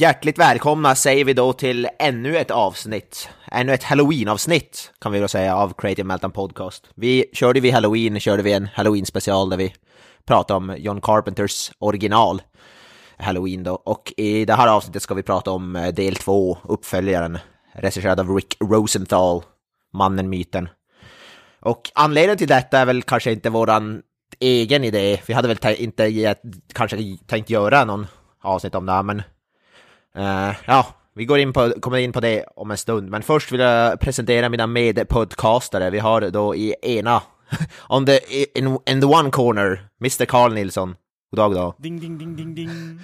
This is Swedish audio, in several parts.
Hjärtligt välkomna säger vi då till ännu ett avsnitt, ännu ett halloween-avsnitt kan vi då säga av Creative Meltdown Podcast. Vi körde vid halloween, körde vi en halloween-special där vi pratade om John Carpenters original halloween då, och i det här avsnittet ska vi prata om eh, del två, uppföljaren, regisserad av Rick Rosenthal, mannen, myten. Och anledningen till detta är väl kanske inte våran egen idé, vi hade väl inte kanske tänkt göra någon avsnitt om det här, men Uh, ja, vi går in på, kommer in på det om en stund, men först vill jag presentera mina medpodcastare. Vi har då i ena, on the, in, in the one corner, Mr. Carl Nilsson. God dag, dag. Ding, ding, ding, ding, ding.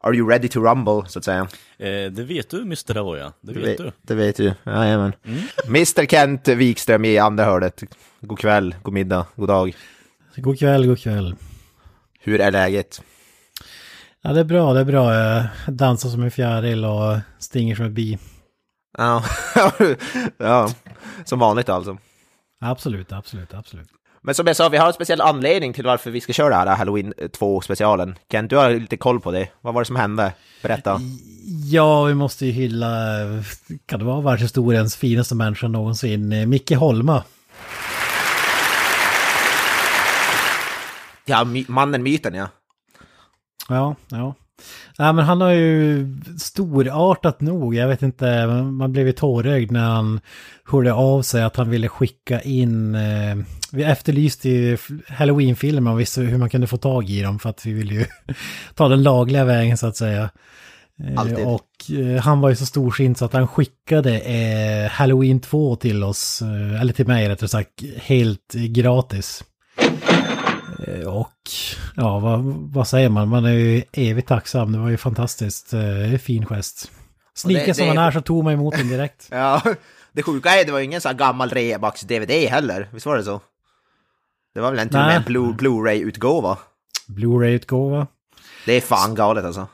Are you ready to rumble, så att säga? Eh, det vet du, Mr. Ahoya. Det vet du. Det vet du, jajamän. Mm. Mr. Kent Wikström i andra hörnet. God kväll, god middag, god dag. God kväll, god kväll. Hur är läget? Ja, det är bra, det är bra. Jag dansar som en fjäril och stinger som ett bi. Ja, ja. som vanligt alltså. Absolut, absolut, absolut. Men som jag sa, vi har en speciell anledning till varför vi ska köra det här Halloween 2-specialen. Kent, du har lite koll på det. Vad var det som hände? Berätta. Ja, vi måste ju hylla, kan det vara världshistoriens finaste människa någonsin, Micke Holma. Ja, mannen, myten ja. Ja, ja. Nej, men han har ju storartat nog, jag vet inte, man blev ju tårögd när han hörde av sig att han ville skicka in, eh, vi efterlyste ju halloween-filmer och visste hur man kunde få tag i dem för att vi ville ju ta den lagliga vägen så att säga. Eh, Alltid. Och eh, han var ju så storsint så att han skickade eh, Halloween 2 till oss, eh, eller till mig rättare sagt, helt gratis. Eh, och ja, vad, vad, säger man? Man är ju evigt tacksam. Det var ju fantastiskt eh, fin gest. Snika som han är så tog man emot den direkt. ja, det sjuka är det var ingen sån här gammal rebax-DVD heller. Visst var det så? Det var väl en till och med en Blu-ray-utgåva? Blu-ray-utgåva. Det är fan galet alltså.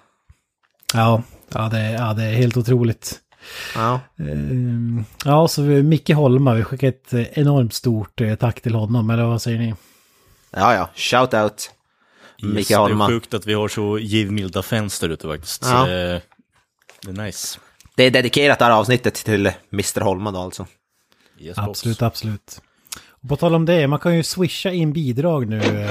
Ja, ja, det, ja det är helt otroligt. Ja. Uh, ja, så vi, Micke Holma, vi skickar ett enormt stort uh, tack till honom, eller vad säger ni? Ja, ja, shout out. Holma. Det är sjukt att vi har så givmilda fans där ute faktiskt. Ja. Det, det är nice. Det är dedikerat det här avsnittet till Mr Holma då alltså. Yes, absolut, absolut. Och på tal om det, man kan ju swisha in bidrag nu.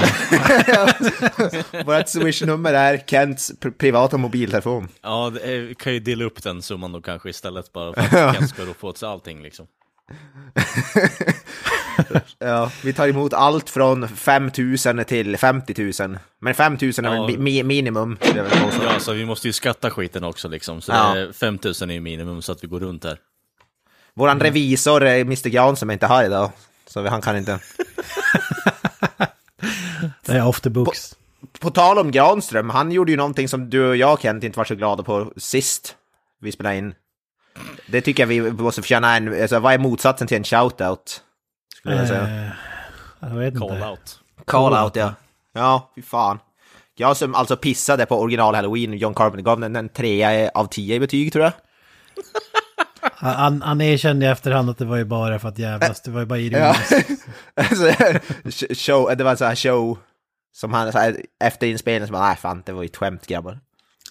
Vårt swishnummer är Kents privata mobiltelefon. Ja, vi kan ju dela upp den summan då kanske istället bara för att Kent ska då få till allting liksom. ja, vi tar emot allt från 5 000 till 50 000. Men 5 000 är ja. mi minimum. Ja, så vi måste ju skatta skiten också liksom. Så ja. 5 000 är minimum så att vi går runt här. Våran revisor, Mr Granström, är inte här idag. Så han kan inte... det är off the books. På, på, tal om Granström, han gjorde ju någonting som du och jag Kent inte var så glada på sist vi spelade in. Det tycker jag vi måste förtjäna en, alltså vad är motsatsen till en shoutout? Skulle jag säga. Eh, jag vet inte. Call out. Call out ja. Ja, fy fan. Jag som alltså pissade på original Halloween, John Carpenter gav den en trea av tio i betyg tror jag. Han, han erkände i efterhand att det var ju bara för att jävlas, det var ju bara ironiskt. Ja. alltså, show, det var en sån här show som han, så här, efter inspelningen så bara, nej fan, det var ju ett skämt grabbar.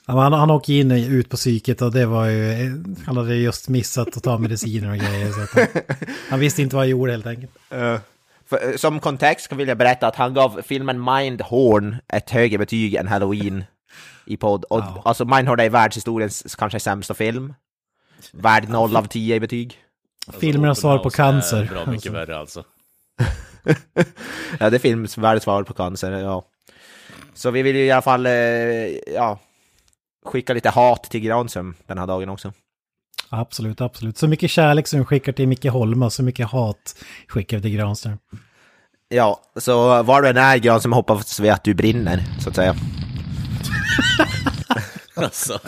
Han, han åker in ut på psyket och det var ju, han hade just missat att ta mediciner och grejer. Så han, han, visste inte vad han gjorde helt enkelt. Uh, för, eh, som kontext vill jag berätta att han gav filmen Mindhorn ett högre betyg än Halloween i podd. Och, wow. Alltså Mindhorn är världshistoriens kanske sämsta film. Värd 0 av 10 i betyg. Alltså, Filmerna svar på cancer. Bra mycket alltså. värre alltså. ja, det är films världens svar på cancer, ja. Så vi vill ju i alla fall, eh, ja, skicka lite hat till Granström den här dagen också. Absolut, absolut. Så mycket kärlek som vi skickar till Micke Holma, så mycket hat skickar vi till Granström. Ja, så var du än är Granström hoppas vi att du brinner, så att säga. alltså,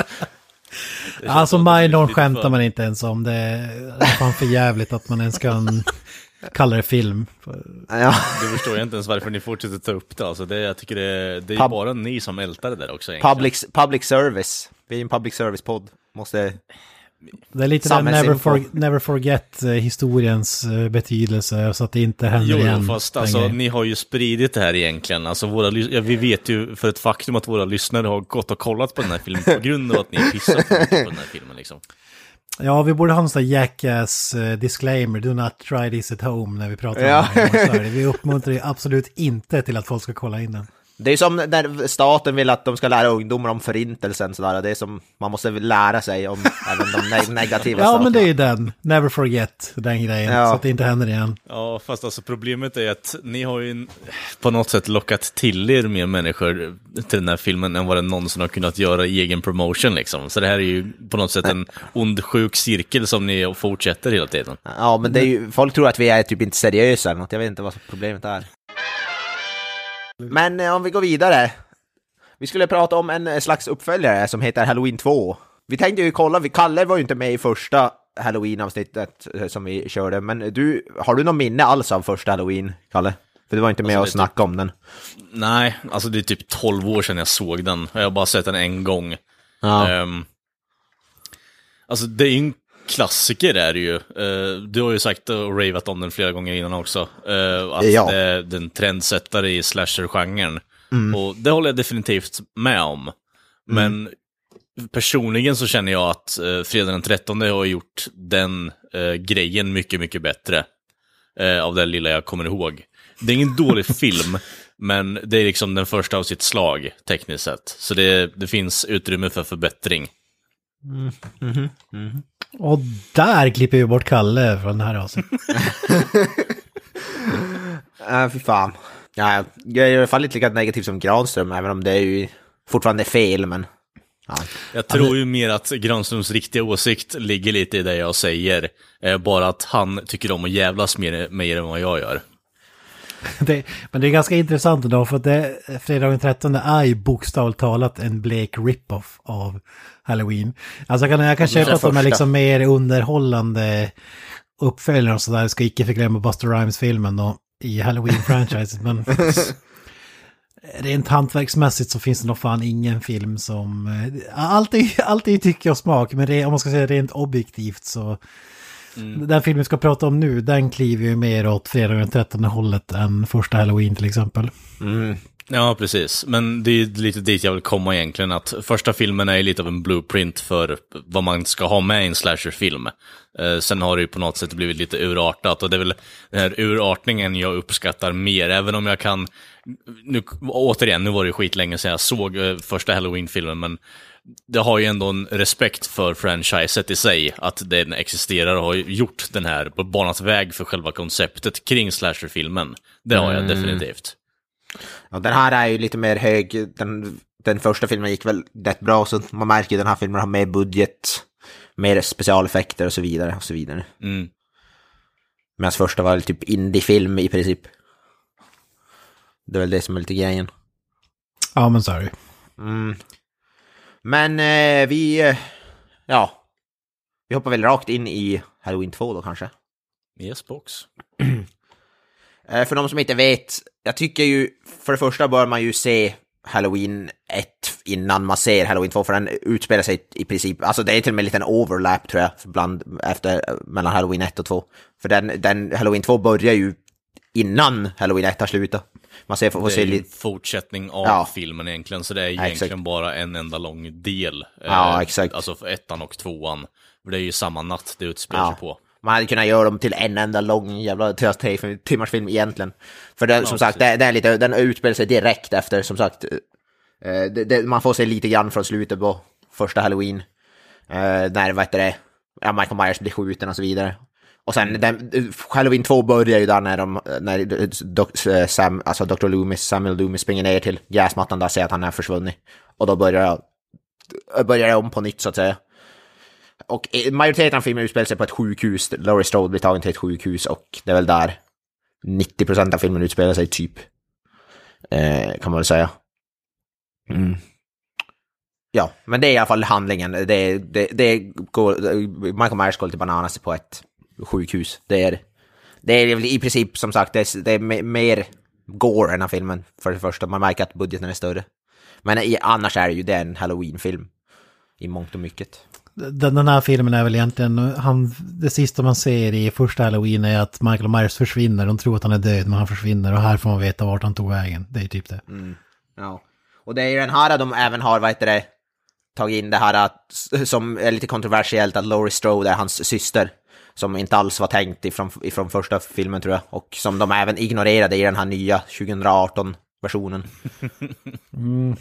alltså Mindhorn skämtar för... man inte ens om. Det är fan för jävligt att man ens kan kalla det film. Ja. Det förstår jag inte ens varför ni fortsätter ta upp det. Alltså det jag tycker det, det är Pub... bara ni som ältar det där också. Public, public service. Vi är en public service-podd. Måste det är lite never, for, never forget eh, historiens eh, betydelse så att det inte händer jo, igen. Jo, fast alltså, ni har ju spridit det här egentligen. Alltså, våra, ja, vi vet ju för ett faktum att våra lyssnare har gått och kollat på den här filmen på grund av att ni pissat på den här filmen. Liksom. Ja, vi borde ha en sån jackass uh, disclaimer, do not try this at home när vi pratar ja. om det. Vi uppmuntrar absolut inte till att folk ska kolla in den. Det är som när staten vill att de ska lära ungdomar om förintelsen. Sådär. Det är som man måste lära sig om även de ne negativa Ja, sakerna. men det är ju den. Never forget den grejen. Ja. Så att det inte händer igen. Ja, fast alltså problemet är att ni har ju på något sätt lockat till er mer människor till den här filmen än vad den någonsin har kunnat göra i egen promotion liksom. Så det här är ju på något sätt en ond sjuk cirkel som ni fortsätter hela tiden. Ja, men det är ju, folk tror att vi är typ inte seriösa eller något. Jag vet inte vad problemet är. Men eh, om vi går vidare. Vi skulle prata om en eh, slags uppföljare som heter Halloween 2. Vi tänkte ju kolla, Kalle var ju inte med i första Halloween-avsnittet eh, som vi körde, men du, har du någon minne alls av första Halloween, Kalle? För du var inte med alltså, och snackade typ... om den. Nej, alltså det är typ 12 år sedan jag såg den. Jag har bara sett den en gång. Ja. Um, alltså det är ju en klassiker är det ju. Uh, du har ju sagt och ravat om den flera gånger innan också. Uh, att ja. det är den trendsättare i slasher-genren. Mm. Och det håller jag definitivt med om. Mm. Men personligen så känner jag att uh, Fredag den 13 har gjort den grejen mycket, mycket bättre. Av det lilla jag kommer ihåg. Det är ingen dålig film, men det är liksom den första av sitt slag tekniskt sett. Så det, det finns utrymme för förbättring. Mm. Mm -hmm. -hmm. Och där klipper vi bort Kalle från det här avsnittet. äh, fy fan. Ja, jag är i alla fall inte lika negativ som Granström, även om det är ju fortfarande fel, men... Ja. Jag tror ju mer att Granströms riktiga åsikt ligger lite i det jag säger. Eh, bara att han tycker om att jävlas mer, mer än vad jag gör. Det, men det är ganska intressant idag för att det, fredagen den 13 är ju bokstavligt talat en blek rip-off av Halloween. Alltså jag kan, jag kan köpa att de är liksom mer underhållande uppföljare och sådär. Ska icke förglömma Buster Rhymes-filmen då i Halloween-franchiset. men rent hantverksmässigt så finns det nog fan ingen film som... Eh, alltid, alltid tycker och smak, men om man ska säga rent objektivt så... Mm. Den film vi ska prata om nu, den kliver ju mer åt fredagen den 13 hållet än första Halloween till exempel. Mm. Ja, precis. Men det är lite dit jag vill komma egentligen, att första filmen är lite av en blueprint för vad man ska ha med i en slasherfilm. Eh, sen har det ju på något sätt blivit lite urartat och det är väl den här urartningen jag uppskattar mer, även om jag kan, nu, återigen, nu var det skitlänge sedan jag såg eh, första Halloween-filmen, men det har ju ändå en respekt för franchiset i sig, att den existerar och har gjort den här, banat väg för själva konceptet kring slasherfilmen. Det har jag mm. definitivt. Ja, den här är ju lite mer hög, den, den första filmen gick väl rätt bra, så man märker ju den här filmen har mer budget, mer specialeffekter och så vidare. och så vidare. Mm. Medan första var typ indiefilm i princip. Det är väl det som är lite grejen. Ja, men så är det mm. Men eh, vi, eh, ja, vi hoppar väl rakt in i Halloween 2 då kanske. Yes box. eh, för de som inte vet, jag tycker ju, för det första bör man ju se Halloween 1 innan man ser Halloween 2, för den utspelar sig i princip, alltså det är till och med en liten overlap tror jag, bland, efter, mellan Halloween 1 och 2. För den, den Halloween 2 börjar ju innan Halloween 1 har slutat. Man ser, får, får det är ju en fortsättning av ja. filmen egentligen, så det är egentligen exakt. bara en enda lång del. Ja, eh, exakt. Alltså för ettan och tvåan. För det är ju samma natt det utspelar ja. sig på. Man hade kunnat göra dem till en enda lång jävla timmars film egentligen. För den, som sagt, det, det, är lite, den utspelar sig direkt efter, som sagt, eh, det, det, man får se lite grann från slutet på första halloween. Eh, när, vad heter det, ja, Michael Myers blir skjuten och så vidare. Och sen den, Halloween 2 börjar ju där när, de, när dok, Sam, alltså Dr. Loomis, Samuel Loomis springer ner till gräsmattan där och säger att han är försvunnit. Och då börjar jag, börjar jag om på nytt så att säga. Och majoriteten av filmen utspelar sig på ett sjukhus. Laurie Strode blir tagen till ett sjukhus och det är väl där 90% av filmen utspelar sig typ. Eh, kan man väl säga. Mm. ja, men det är i alla fall handlingen. Det, det, det går, Michael Myers går lite bananas på ett sjukhus. Det är, det är i princip som sagt, det är, det är mer gore än den filmen för det första. Man märker att budgeten är större. Men i, annars är det ju det en halloween-film i mångt och mycket. Den, den här filmen är väl egentligen, han, det sista man ser i första halloween är att Michael Myers försvinner. De tror att han är död men han försvinner och här får man veta vart han tog vägen. Det är typ det. Mm. Ja. Och det är ju den här de även har, vad heter det, tagit in det här att, som är lite kontroversiellt, att Laurie Strode är hans syster. Som inte alls var tänkt ifrån, ifrån första filmen tror jag. Och som de även ignorerade i den här nya 2018-versionen. Mm.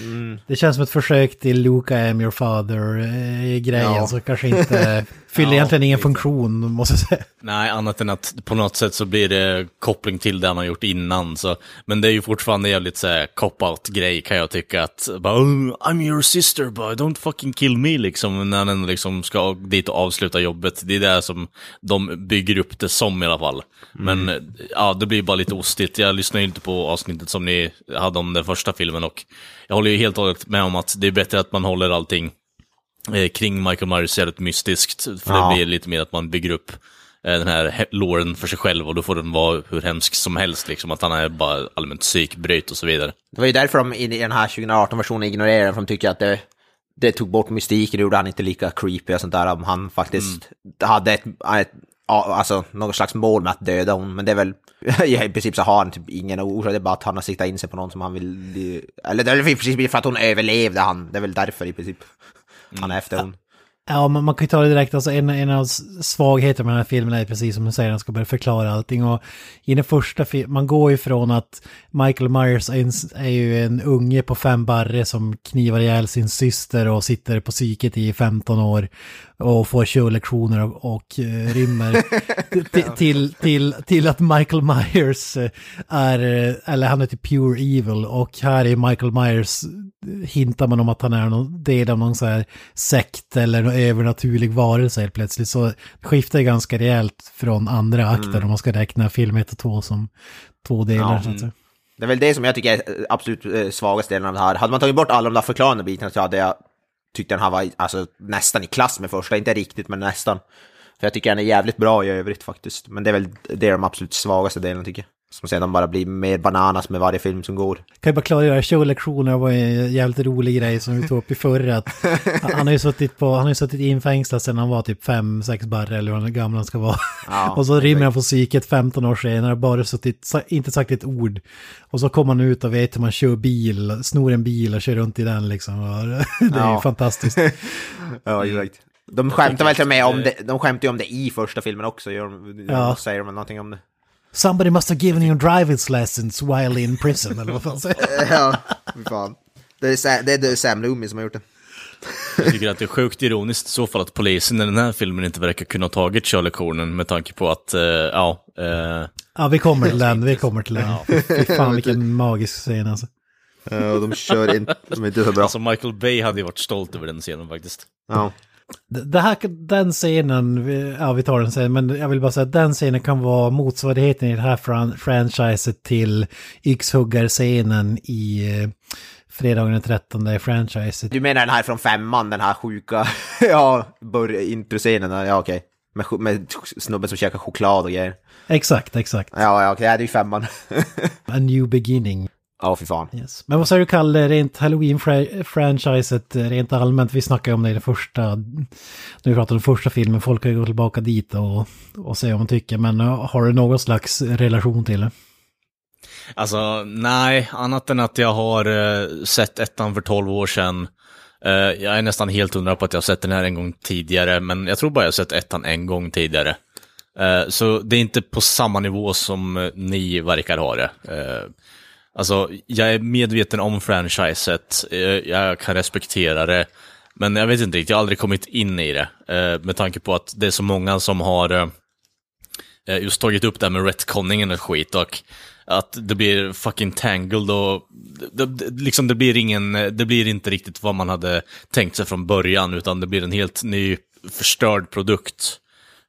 Mm. Det känns som ett försök till Luca am your father-grejen, ja. så kanske inte fyller ja, egentligen ingen funktion, måste jag säga. Nej, annat än att på något sätt så blir det koppling till det han har gjort innan. Så. Men det är ju fortfarande jävligt så cop-out-grej kan jag tycka. Att bara, oh, I'm your sister, but don't fucking kill me, liksom. När den liksom ska dit och avsluta jobbet. Det är det som de bygger upp det som i alla fall. Mm. Men ja, det blir bara lite ostigt. Jag lyssnade inte på avsnittet som ni hade om den första filmen och jag håller ju helt och hållet med om att det är bättre att man håller allting eh, kring Michael Myers jävligt mystiskt. För ja. det blir lite mer att man bygger upp eh, den här låren för sig själv och då får den vara hur hemsk som helst, liksom att han är bara allmänt psykbryt och så vidare. Det var ju därför de i den här 2018-versionen ignorerade för de tycker att det, det tog bort mystiken, det gjorde han inte lika creepy och sånt där, om han faktiskt mm. hade ett, ett alltså något slags mål med att döda hon, men det är väl i princip så har han typ ingen orsak, det är bara att han har siktat in sig på någon som han vill, eller det är i princip för att hon överlevde han, det är väl därför i princip han är efter hon. Ja, man, man kan ju ta det direkt, alltså en, en av svagheterna med den här filmen är precis som du säger, han ska börja förklara allting. Och i den första filmen, man går ju från att Michael Myers är, en, är ju en unge på fem barre som knivar ihjäl sin syster och sitter på psyket i 15 år och får körlektioner och, och uh, rymmer till, till, till att Michael Myers eh, är, eh, eller han är typ pure evil och här är Michael Myers, hintar man om att han är någon del av någon så här sekt eller någon övernaturlig varelse helt plötsligt. Så skiftar det ganska rejält från andra akter mm. om man ska räkna film 1 och 2 som två delar. Ja, säga. Det är väl det som jag tycker är absolut svagaste delen av det här. Hade man tagit bort alla de där förklarande bitarna så hade jag tyckte den här var alltså, nästan i klass med första, inte riktigt men nästan. För jag tycker den är jävligt bra i övrigt faktiskt. Men det är väl det är de absolut svagaste delarna tycker jag. Som sedan bara blir mer bananas med varje film som går. Kan jag bara klargöra, showlektioner var en jävligt rolig grej som vi tog upp i förra. Att han har ju suttit, på, han har ju suttit infängslad sedan han var typ fem sex barre eller vad gammal han ska vara. Ja, och så rymmer han på psyket 15 år senare, bara suttit, inte sagt ett ord. Och så kommer han ut och vet hur man kör bil, snor en bil och kör runt i den liksom. det är ja. fantastiskt. ja, exakt. De skämtar väl till med om det, de skämtar ju om det i första filmen också, gör ja. säger de någonting om det. Somebody must have given you driver's lessons while in prison, eller vad fan säger Ja, fan. Det är, Sam, det är Sam Loomis som har gjort det. Jag tycker att det är sjukt ironiskt i så fall att polisen i den här filmen inte verkar kunna ha tagit körlektionen med tanke på att, uh, ja... Uh... Ja, vi kommer till den, vi kommer till den. Ja. Fy fan vilken magisk scen alltså. Ja, och de kör inte, de är inte så bra. Alltså Michael Bay hade ju varit stolt över den scenen faktiskt. Ja. Det här, den scenen, ja vi tar den sen, men jag vill bara säga att den scenen kan vara motsvarigheten i det här fran franchiset till yxhuggarscenen i eh, fredagen den 13 franchiset. Du menar den här från femman, den här sjuka, ja, introscenen, ja okej. Med, med snubben som käkar choklad och grejer. Exakt, exakt. Ja, ja okej, det är ju femman. A new beginning. Ja, fy fan. Yes. Men vad säger du Kalle, rent Halloween-franchiset rent allmänt? Vi snackade om det i den första, när vi pratade om första filmen, folk kan ju gå tillbaka dit och, och se vad man tycker. Men uh, har du någon slags relation till det? Alltså, nej, annat än att jag har uh, sett ettan för tolv år sedan. Uh, jag är nästan helt hundra på att jag har sett den här en gång tidigare, men jag tror bara jag har sett ettan en gång tidigare. Uh, så det är inte på samma nivå som ni verkar ha det. Alltså, jag är medveten om franchiset, eh, jag kan respektera det, men jag vet inte riktigt, jag har aldrig kommit in i det. Eh, med tanke på att det är så många som har eh, just tagit upp det här med retconningen och skit och att det blir fucking tangled och det, det, liksom det blir ingen, det blir inte riktigt vad man hade tänkt sig från början, utan det blir en helt ny förstörd produkt.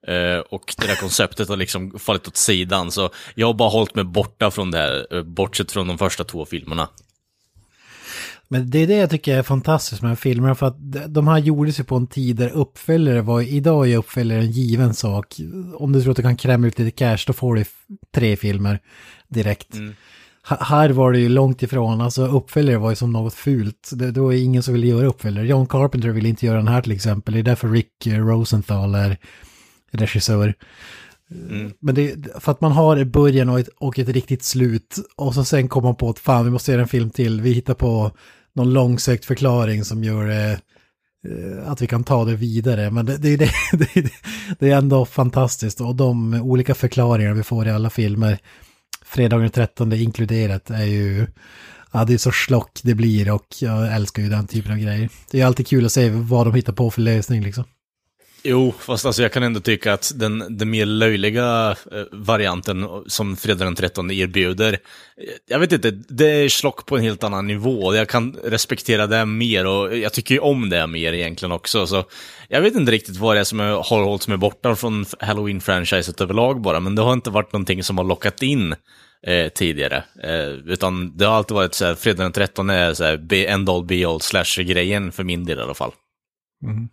Uh, och det där konceptet har liksom fallit åt sidan, så jag har bara hållit mig borta från det här, uh, bortsett från de första två filmerna. Men det är det jag tycker är fantastiskt med de här filmerna, för att de här gjordes ju på en tid där uppföljare var, idag är uppföljare en given sak. Om du tror att du kan kräma ut lite cash, då får du tre filmer direkt. Ha- Här var det ju långt ifrån, alltså uppföljare var ju som något fult. Det, det var ingen som ville göra uppföljare. John Carpenter ville inte göra den här till exempel, det är därför Rick eh, Rosenthal är regissör. Men det, för att man har ett början och ett, och ett riktigt slut och så sen kommer man på att fan vi måste göra en film till. Vi hittar på någon långsökt förklaring som gör eh, eh, att vi kan ta det vidare. Men det, det, det, det, det är ändå fantastiskt och de olika förklaringar vi får i alla filmer, fredagen den 13 inkluderat, är ju Ja, det är så slock det blir och jag älskar ju den typen av grejer. Det är alltid kul att se vad de hittar på för lösning liksom. Jo, fast alltså jag kan ändå tycka att den, den mer löjliga eh, varianten som Fredag den 13 erbjuder, eh, jag vet inte, det är slock på en helt annan nivå. Jag kan respektera det mer och jag tycker ju om det mer egentligen också. Så jag vet inte riktigt vad det är som är- har hållit mig borta från Halloween-franchiset överlag bara, men det har inte varit någonting som har lockat in eh, tidigare. Eh, utan det har alltid varit så här, Fredag den 13 är så här, end all be all slasher-grejen för min del i alla fall. Mm.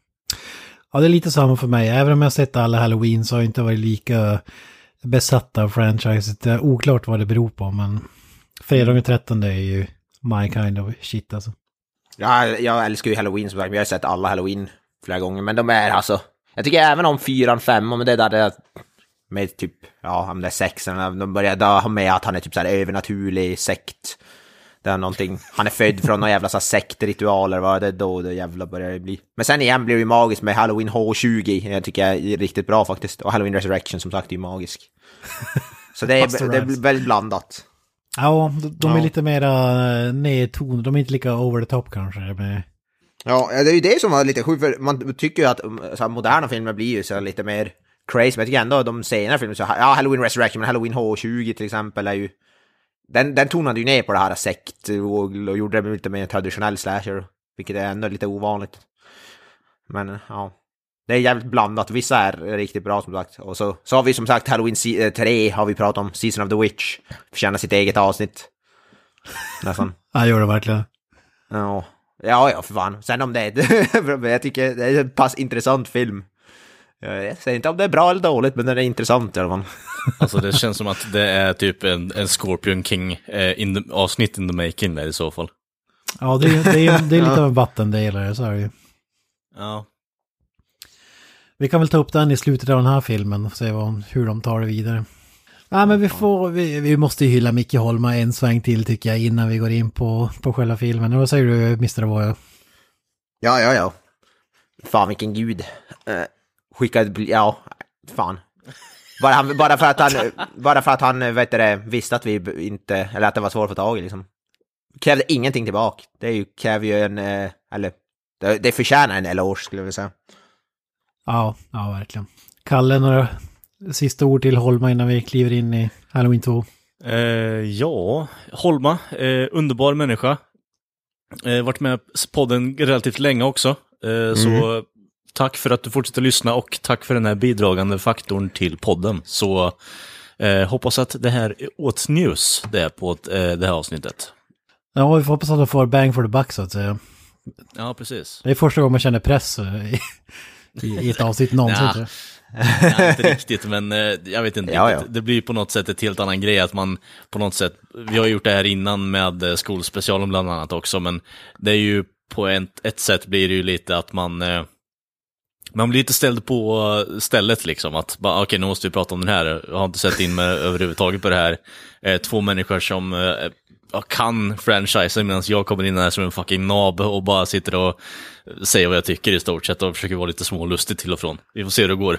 Ja, det är lite samma för mig. Även om jag sett alla Halloween så har jag inte varit lika besatt av franchiset. Det är oklart vad det beror på, men fredag den 13 är ju my kind of shit alltså. Ja, jag älskar ju Halloween som sagt, men jag har sett alla Halloween flera gånger. Men de är alltså... Jag tycker även om fyran, femman, men det där det, med typ, ja, om det är sexan, de börjar då ha med att han är typ så här övernaturlig sekt. Det är någonting, han är född från några jävla så här sektritualer, vad det är då det jävla börjar bli. Men sen igen blir det ju magiskt med Halloween H20, jag tycker jag är riktigt bra faktiskt. Och Halloween Resurrection som sagt är ju magisk. Så det är, det är väldigt blandat. Ja, de, är Ja. lite mera nedtonade. De är inte lika over the top kanske. Med... Ja, det är ju det som var lite sjukt, för man tycker ju att um, så här, moderna filmer blir ju så här lite mer crazy, men jag tycker ändå de senare filmerna, så, ja, Halloween Resurrection, men Halloween H20 till exempel är ju... Den, den tonade ju ner på det här sekt och, och gjorde det lite mer traditionell slasher, vilket är ändå lite ovanligt. Men ja, det är jävligt blandat. Vissa är riktigt bra som sagt. Och så, så har vi som sagt Halloween se- eh, 3 har vi pratat om, Season of the Witch. Förtjänar sitt eget avsnitt. Nästan. Ja, gör det verkligen. Ja, ja, ja för fan. Sen om det är... jag tycker det är en pass intressant film. Jag säger inte om det är bra eller dåligt, men den är intressant i alla fall. Alltså det känns som att det är typ en, en Scorpion King eh, in the, avsnitt in the making där i så fall. Ja, det är, det är, det är lite av en vattendelare, så är det ju. Ja. Vi kan väl ta upp den i slutet av den här filmen och se vad, hur de tar det vidare. Ja, men vi får, vi, vi måste ju hylla Micke Holma en sväng till tycker jag innan vi går in på, på själva filmen. Vad säger du, Mr. Avoya? Ja, ja, ja. Fan vilken gud. Uh, skickade... Ja, fan. Bara, han, bara för att han, bara för att han vet det, visste att vi inte, eller att det var svårt att få tag i liksom. Krävde ingenting tillbaka. Det är ju, kräver ju en, eh, eller, det, det förtjänar en eloge skulle jag vilja säga. Ja, ja, verkligen. Kalle, några sista ord till Holma innan vi kliver in i Halloween 2? Eh, ja, Holma, eh, underbar människa. Eh, varit med i podden relativt länge också. Eh, Så tack för att du fortsätter lyssna och tack för den här bidragande faktorn till podden. Så eh, hoppas att det här åtnjuts det på ett, eh, det här avsnittet. Ja, vi får hoppas att de får bang for the buck så att säga. Ja, precis. Det är första gången man känner press eh, i, i, i ett avsnitt någonsin. Ja. Ja, inte riktigt, men eh, jag vet inte Ja, ja. Det blir ju på något sätt ett helt annan grej att man på något sätt, vi har gjort det här innan med eh, skolspecialen bland annat också, men det är ju på ett, ett sätt blir det ju lite att man eh, man blir lite ställd på eh, stället liksom, att okej nu måste vi prata om den här, jag har inte sett in mig överhuvudtaget på det här. Eh, två människor som eh, ja, kan franchisen medan jag kommer in här som en fucking nab och bara sitter och säger vad jag tycker i stort sett och försöker vara lite smålustig till och från. Vi får se hur det går.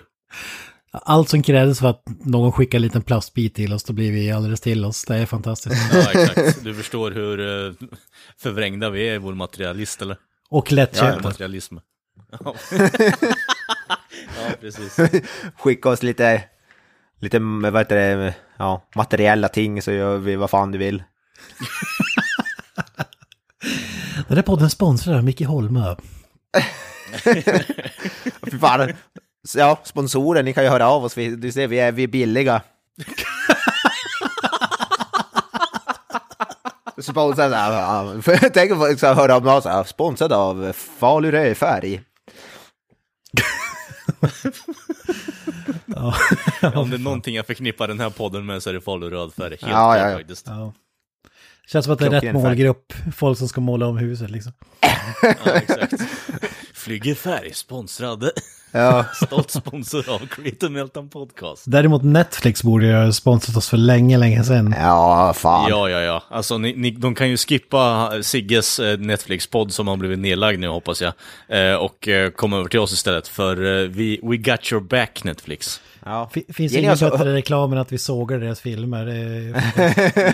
Allt som krävdes för att någon skickar en liten plastbit till oss, då blir vi alldeles till oss. Det är fantastiskt. Ja, exakt. Du förstår hur eh, förvrängda vi är i vår materialist, eller? Och lättköpta. Materialism. Ja. ja, precis. Skicka oss lite, lite, vad heter det, ja, materiella ting så gör vi vad fan du vill. Den här podden sponsrar Micke Holmö. Fy fan. Ja, sponsorer, ni kan ju höra av oss. Vi, du ser, vi är, vi är billiga. Sponsrad av, tänk ska höra av mig sponsrad av Falu Rödfärg. Ja. Om det är någonting jag förknippar den här podden med så är det Falu rödfärg. Helt Ja, ja, ja. faktiskt. ja. Känns som att det är rätt färg. målgrupp. Folk som ska måla om huset liksom. Ja, exakt. Flyger färg, sponsrad. Ja. Stolt sponsor av Creative Meltdown Podcast. Däremot Netflix borde ju ha sponsrat oss för länge, länge sedan. Ja, fan. Ja, ja, ja. Alltså, ni, ni, de kan ju skippa Sigges eh, Netflix-podd som har blivit nedlagd nu, hoppas jag. Eh, och eh, komma över till oss istället, för vi, we got your back, Netflix. Ja. Finns ingen oss- bättre reklam än att vi sågar deras filmer. Det är...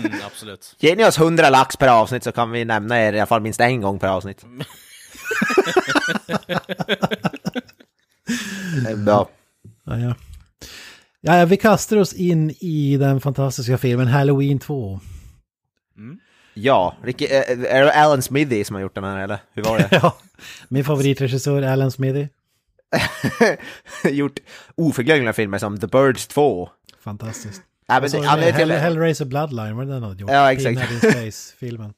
Mm, absolut. Ge ni oss 100 lax per avsnitt så kan vi nämna er i alla fall minst en gång per avsnitt. Bra. Ja, ja. Ja, ja, vi kastar oss in i den fantastiska filmen Halloween 2. Ja, Ricky, eh, är det Alan Smithy som har gjort den här eller? Hur var det? Ja, min favoritregissör Alan Smithy. gjort oförglömliga filmer som The Birds 2. Fantastiskt. Ja, men Och så det- Hell, Hellraiser Bloodline, vad är det den hade gjort? Ja, exakt. Pinhead in Space-filmen.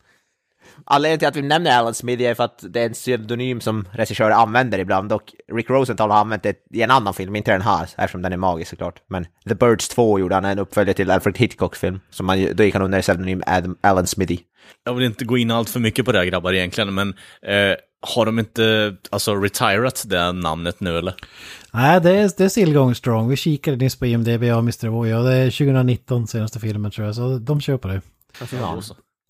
Anledningen till att vi nämner Alan Smithy är för att det är en pseudonym som regissörer använder ibland och Rick Rosenthal har använt det i en annan film, inte den här, eftersom den är magisk såklart. Men The Birds 2 gjorde han en uppföljare till Alfred Hitchcocks film, som man, då gick han under pseudonym Adam, Alan Smithy. Jag vill inte gå in allt för mycket på det här grabbar egentligen, men eh, har de inte alltså retirat det namnet nu eller? Nej, det är, det är still going strong. Vi kikade nyss på IMDB och Mr. Voy och det är 2019 senaste filmen tror jag, så de kör på det. Ja.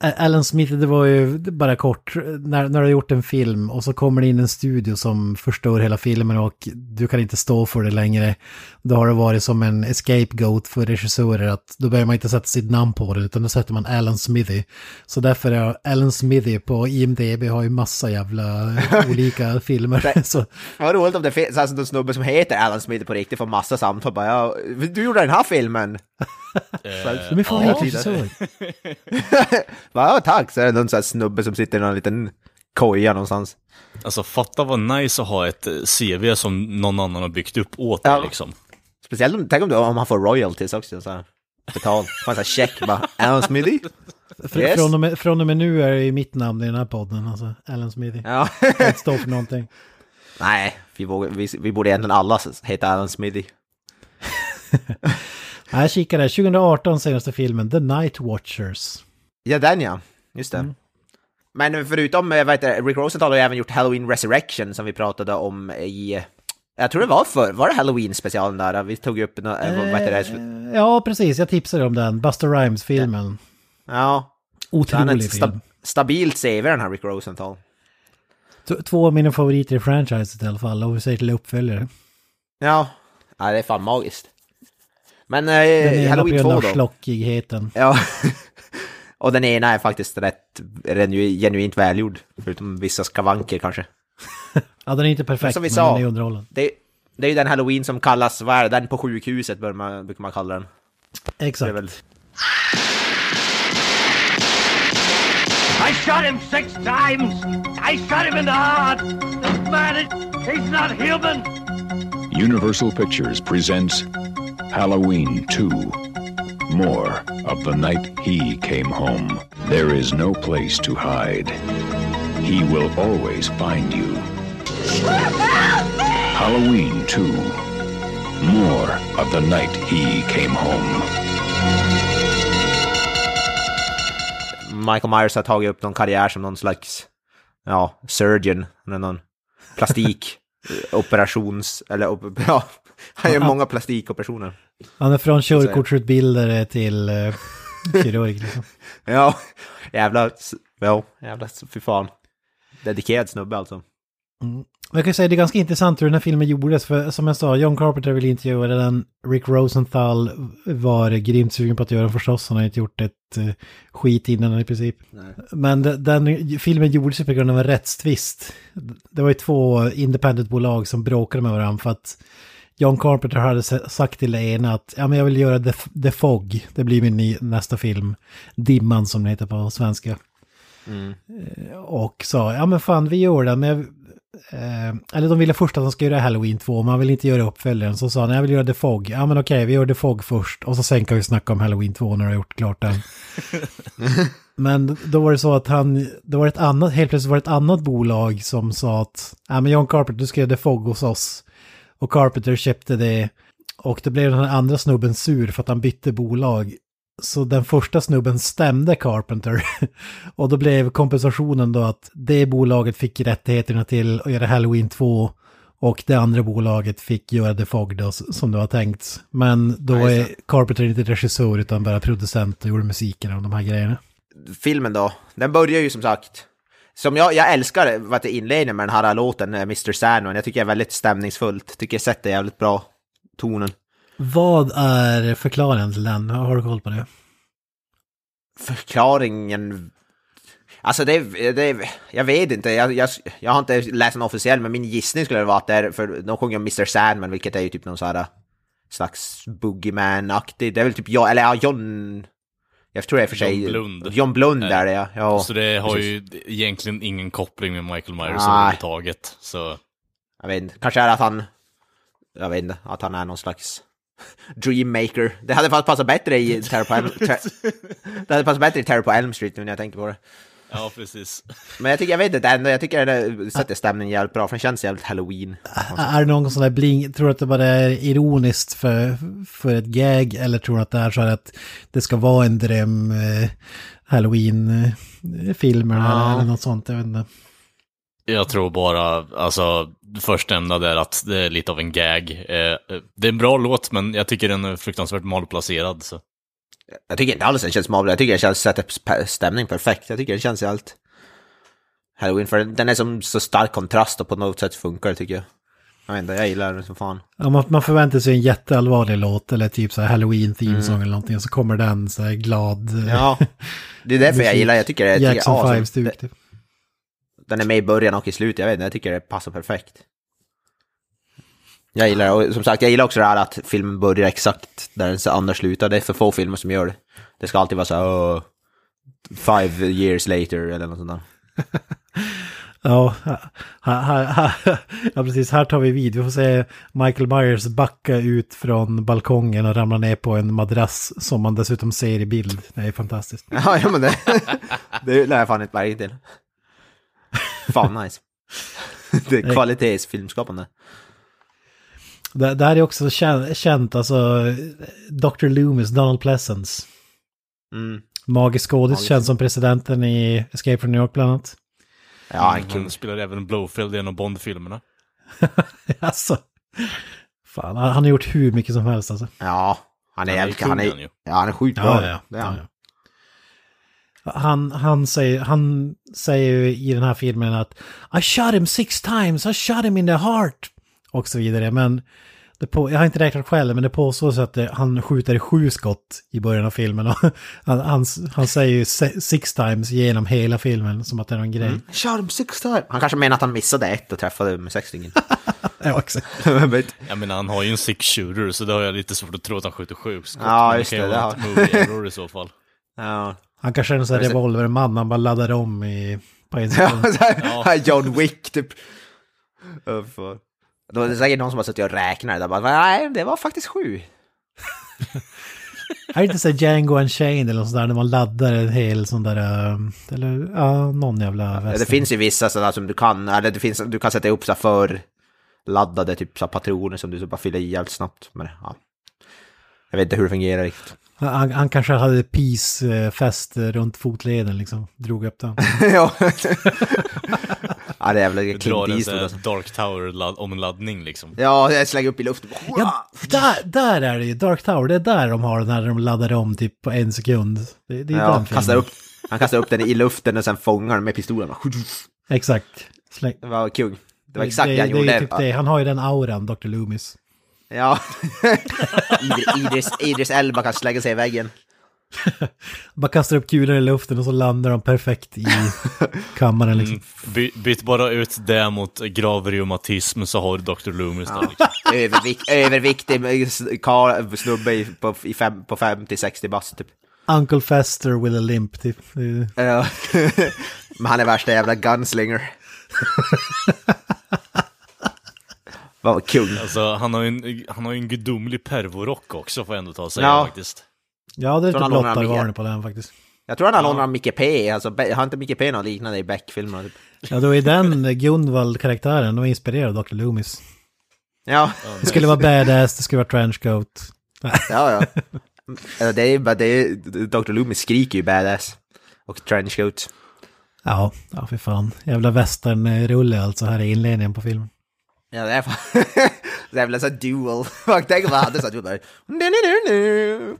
Alan Smith, det var ju bara kort, när, när du har gjort en film och så kommer det in en studio som förstör hela filmen och du kan inte stå för det längre. Då har det varit som en scapegoat för regissörer att då behöver man inte sätta sitt namn på det utan då sätter man Alan Smithy. Så därför är Alan Smithy på IMDB har ju massa jävla olika filmer. så, Vad roligt om det finns alltså, en snubbe som heter Alan Smithy på riktigt får massa samtal bara ja, du gjorde den här filmen! det är min favoritregissör. Va, ja, tack! Så är det någon sån här snubbe som sitter i någon liten koja någonstans. Alltså fatta vad nice att ha ett eh, CV som någon annan har byggt upp åt dig Ja. liksom. Speciellt om, tänk om, du, om han får royalties också, så här, betalt. Får en sån här check bara, Alan Smithy? Fr- Yes. Från, och med, från och med nu är det ju mitt namn i den här podden, alltså Alan Smithy. Ja. Kan inte stå för någonting. Nej, vi, vågar, vi, vi borde egentligen alla heta Alan Smithy. Ja, Jag kikade, 2018 senaste filmen, The Night Watchers. Ja, den ja. Just det. Men förutom, eh, vad heter Rick Rosenthal har ju även gjort Halloween Resurrection som vi pratade om i... Jag tror det var för, var det Halloween-specialen där? Vi tog upp, nå- eh, vad heter det? Eh, Ja, precis. Jag tipsade om den. Buster Rhymes-filmen. Ja, är Otrolig film. sta, stabilt CV den här Rick Rosenthal. T- Två av mina favoriter i franchiset i alla fall. Och vi säger till uppföljare. Ja, ja det är fan magiskt. Men Den eh, ena på Halloween grund 2 av då? Ja. Och den ena är faktiskt rätt genu- genuint välgjord. Förutom vissa skavanker kanske. Ja, den är inte perfekt, som vi men sa. den är underhållen. Det, det är ju den halloween som kallas, vad är det, den på sjukhuset bör man, brukar man kalla den. Det är Exakt. väl... I shot him six times. I shot him in the heart. This man, is, he's not human. Universal Pictures presents Halloween 2. More of the night he came home. There is no place to hide. He will always find you. Halloween 2. More of the night he came home. Michael Myers har tagit upp någon karriär som någon slags, ja, surgeon, eller någon plastik, operations, eller ja, han gör många plastikoperationer. Han är från körkortsutbildare till uh, kirurg. Liksom. Ja, jävla, ja, jävla, fy fan. Dedikerad snubbe alltså. Men Jag kan säga det är ganska intressant hur den här filmen gjordes, för som jag sa, John Carpenter ville inte göra den. Rick Rosenthal var grymt sugen på att göra den förstås, han har inte gjort ett uh, skit innan i princip. Men de- den filmen gjordes ju på grund av en rättstvist. Det var ju två independent-bolag som bråkade med varandra för att John Carpenter hade sagt till det ena att ja, men jag vill göra The, The Fog, det blir min ny, nästa film. Dimman som den heter på svenska. Eh, Och sa, ja men fan vi gör den, men jag, Eh, eller de ville först att de ska göra Halloween 2, man vill inte göra uppföljaren. Så sa han, jag vill göra The Fog. Ja men okej, vi gör The Fog först. Och så sen kan vi snacka om Halloween 2 när du har gjort klart den. men då var det så att han, det var ett annat, helt plötsligt var det ett annat bolag som sa att, ja men John Carpenter, du ska göra The Fog hos oss. Och Carpenter köpte det. Och det blev den här andra snubben sur för att han bytte bolag. Så den första snubben stämde Carpenter. och då blev kompensationen då att det bolaget fick rättigheterna till att göra Halloween 2. Och det andra bolaget fick göra The Fog då, som det var tänkt. Men då Ja, är Carpenter inte regissör utan bara producent och gjorde musiken och de här grejerna. Filmen då, den börjar ju som sagt... Som jag, jag älskar vad det inledningen med den här låten, eh, Mr. Sandman. Jag tycker det är väldigt stämningsfullt. Tycker jag sätter jävligt bra tonen. Vad är förklaringen till den? Har du koll på det? Förklaringen... Alltså det, det jag vet inte, jag, jag, jag har inte läst den officiell, men min gissning skulle vara att det är, för de sjunger om Mr. Sandman, vilket är ju typ någon sån här slags boogeyman-aktig, det är väl typ jag, eller ja, John... Jag tror det är för sig... John Blund. John Blund är det ja. ja Så det har precis. ju egentligen ingen koppling med Michael Myers överhuvudtaget. Så Jag vet inte, kanske är det att han... Jag vet inte, att han är någon slags dreammaker. Det hade fast passat bättre i Terror på Elm... Ter- det hade passat bättre i Terror på Elm Street nu när jag tänker på det. Ja, precis. Men jag tycker, jag vet inte, ändå, jag tycker det sätter stämningen jävligt bra, för den känns jävligt halloween. Är det någon sån där bling, tror du att det bara är ironiskt för, för ett gag eller tror du att det är så här att det ska vara en dröm eh, halloween-film eller, Ja. eller något sånt, jag vet inte. Jag tror bara, alltså, först nämnda där att det är lite av en gag. Eh, det är en bra låt, men jag tycker den är fruktansvärt malplacerad. Så. Jag tycker inte alls den känns mabel, jag tycker den känns, sätter stämning perfekt. Jag tycker den känns helt halloween, för den är som så stark kontrast och på något sätt funkar det tycker jag. Jag vet inte, jag gillar den som fan. Ja, man, man förväntar sig en jätteallvarlig låt eller typ så här halloween theme song eller någonting och så kommer den så här glad. Mm. Ja, det är därför jag gillar, jag tycker det, tycker, Jackson ja, som- 5-stuk. Typ. Den är med i början och i slutet, jag vet inte, jag tycker det passar perfekt. Jag gillar det, och som sagt, jag gillar också det här att filmen börjar exakt där den andra slutar. Det är för få filmer som gör det. Det ska alltid vara så här, "Åh, five years later eller något sånt där. Ja, här, här, ja, precis. Här tar vi vid. Vi får se Michael Myers backa ut från balkongen och ramla ner på en madrass som man dessutom ser i bild. Det är fantastiskt. Ja, ja men det, det lär jag fan inte märke till. Fan nice. Det är kvalitetsfilmskapande. Det, det här är också känt, känt, alltså Dr. Loomis, Donald Pleasence. Mm. Magisk skådis, Magisk. känd som presidenten i Escape from New York bland annat. Ja, kul. Han spelar även Blowfield i en av Bond-filmerna. alltså, fan, han han har gjort hur mycket som helst alltså. Ja, han är Han är han är, ja, han är sjukt bra. Det är han. Han, han, säger, han säger ju i den här filmen att I shot him six times, I shot him in the heart. Och så vidare, men det på, jag har inte räknat själv, men det påstås att det, han skjuter sju skott i början av filmen. Och han, han, han säger ju six times genom hela filmen, som att det är någon grej. Shot him six times. Han kanske menar att han missade ett och träffade med sextingen. Ja, exakt. Jag menar, han har ju en six shooter, så det har jag lite svårt att tro att han skjuter sju skott. Ja, just kan ju det, vara det ett movie error i så fall. ja. Han kanske är en sån här revolverman, han bara laddar om i, på en Ja, sekund. John Wick typ. Oh. Då är det säkert någon som har suttit och räknat där bara, nej, det var faktiskt sju. Är det inte så Django Unchained eller något sånt där, när man laddar en hel sån där, äh, eller ja, någon jävla Det väst. finns ju vissa sådana som du kan, eller det finns, du kan sätta upp så för laddade typ så patroner som du så bara fyller i jävligt snabbt. Men ja. Jag vet inte hur det fungerar riktigt. Han, han kanske hade peace-fest runt fotleden liksom, drog upp den. ja. Ja, det är Du Clint Eastwood alltså. Dark Tower-omladdning liksom. Ja, jag slänger upp i luften. Ja, där, där är det ju, Dark Tower, det är där de har den här, de laddar om typ på en sekund. Det, det är Ja, den kastar upp, han kastar upp den i luften och sen fångar den med pistolen. Exakt. Släng. Det var kung. Det var exakt det, det han det, gjorde. är typ det. Han har ju den auran, Dr. Loomis. Ja. Idris, Idris, Idris Elba kan slänga sig i väggen. Bara kastar upp kulor i luften och så landar de perfekt i kammaren liksom. Mm. By, byt bara ut det mot gravreumatism så har du Dr. Loomis där liksom. Övervik, överviktig karl, snubbe i, på, i fem, på 50-60 bast typ. Uncle Fester with a limp typ. Ja. Men han är värsta jävla gunslinger. Vad kung. Alltså, han har ju en, han har ju en gudomlig pervorock också, får jag ändå ta och säga Ja. faktiskt. Ja, det är lite alla de här blottare nya. varning på den faktiskt. Jag tror han har lånat av Micke P, alltså har inte Micke P något liknande i Beck-filmerna? Typ? Ja, då är den Gunvald-karaktären, de är inspirerade av Dr. Loomis. Ja, Det skulle vara badass, det skulle vara trenchcoat. ja, ja. Alltså, det är det är, Dr. Loomis skriker ju badass. Och trenchcoat. Ja, ja för fan. Jävla western-rulle alltså här i inledningen på filmen. Ja, det är fan... Jävla så här dual. Fuck, Tänk om han hade så här dual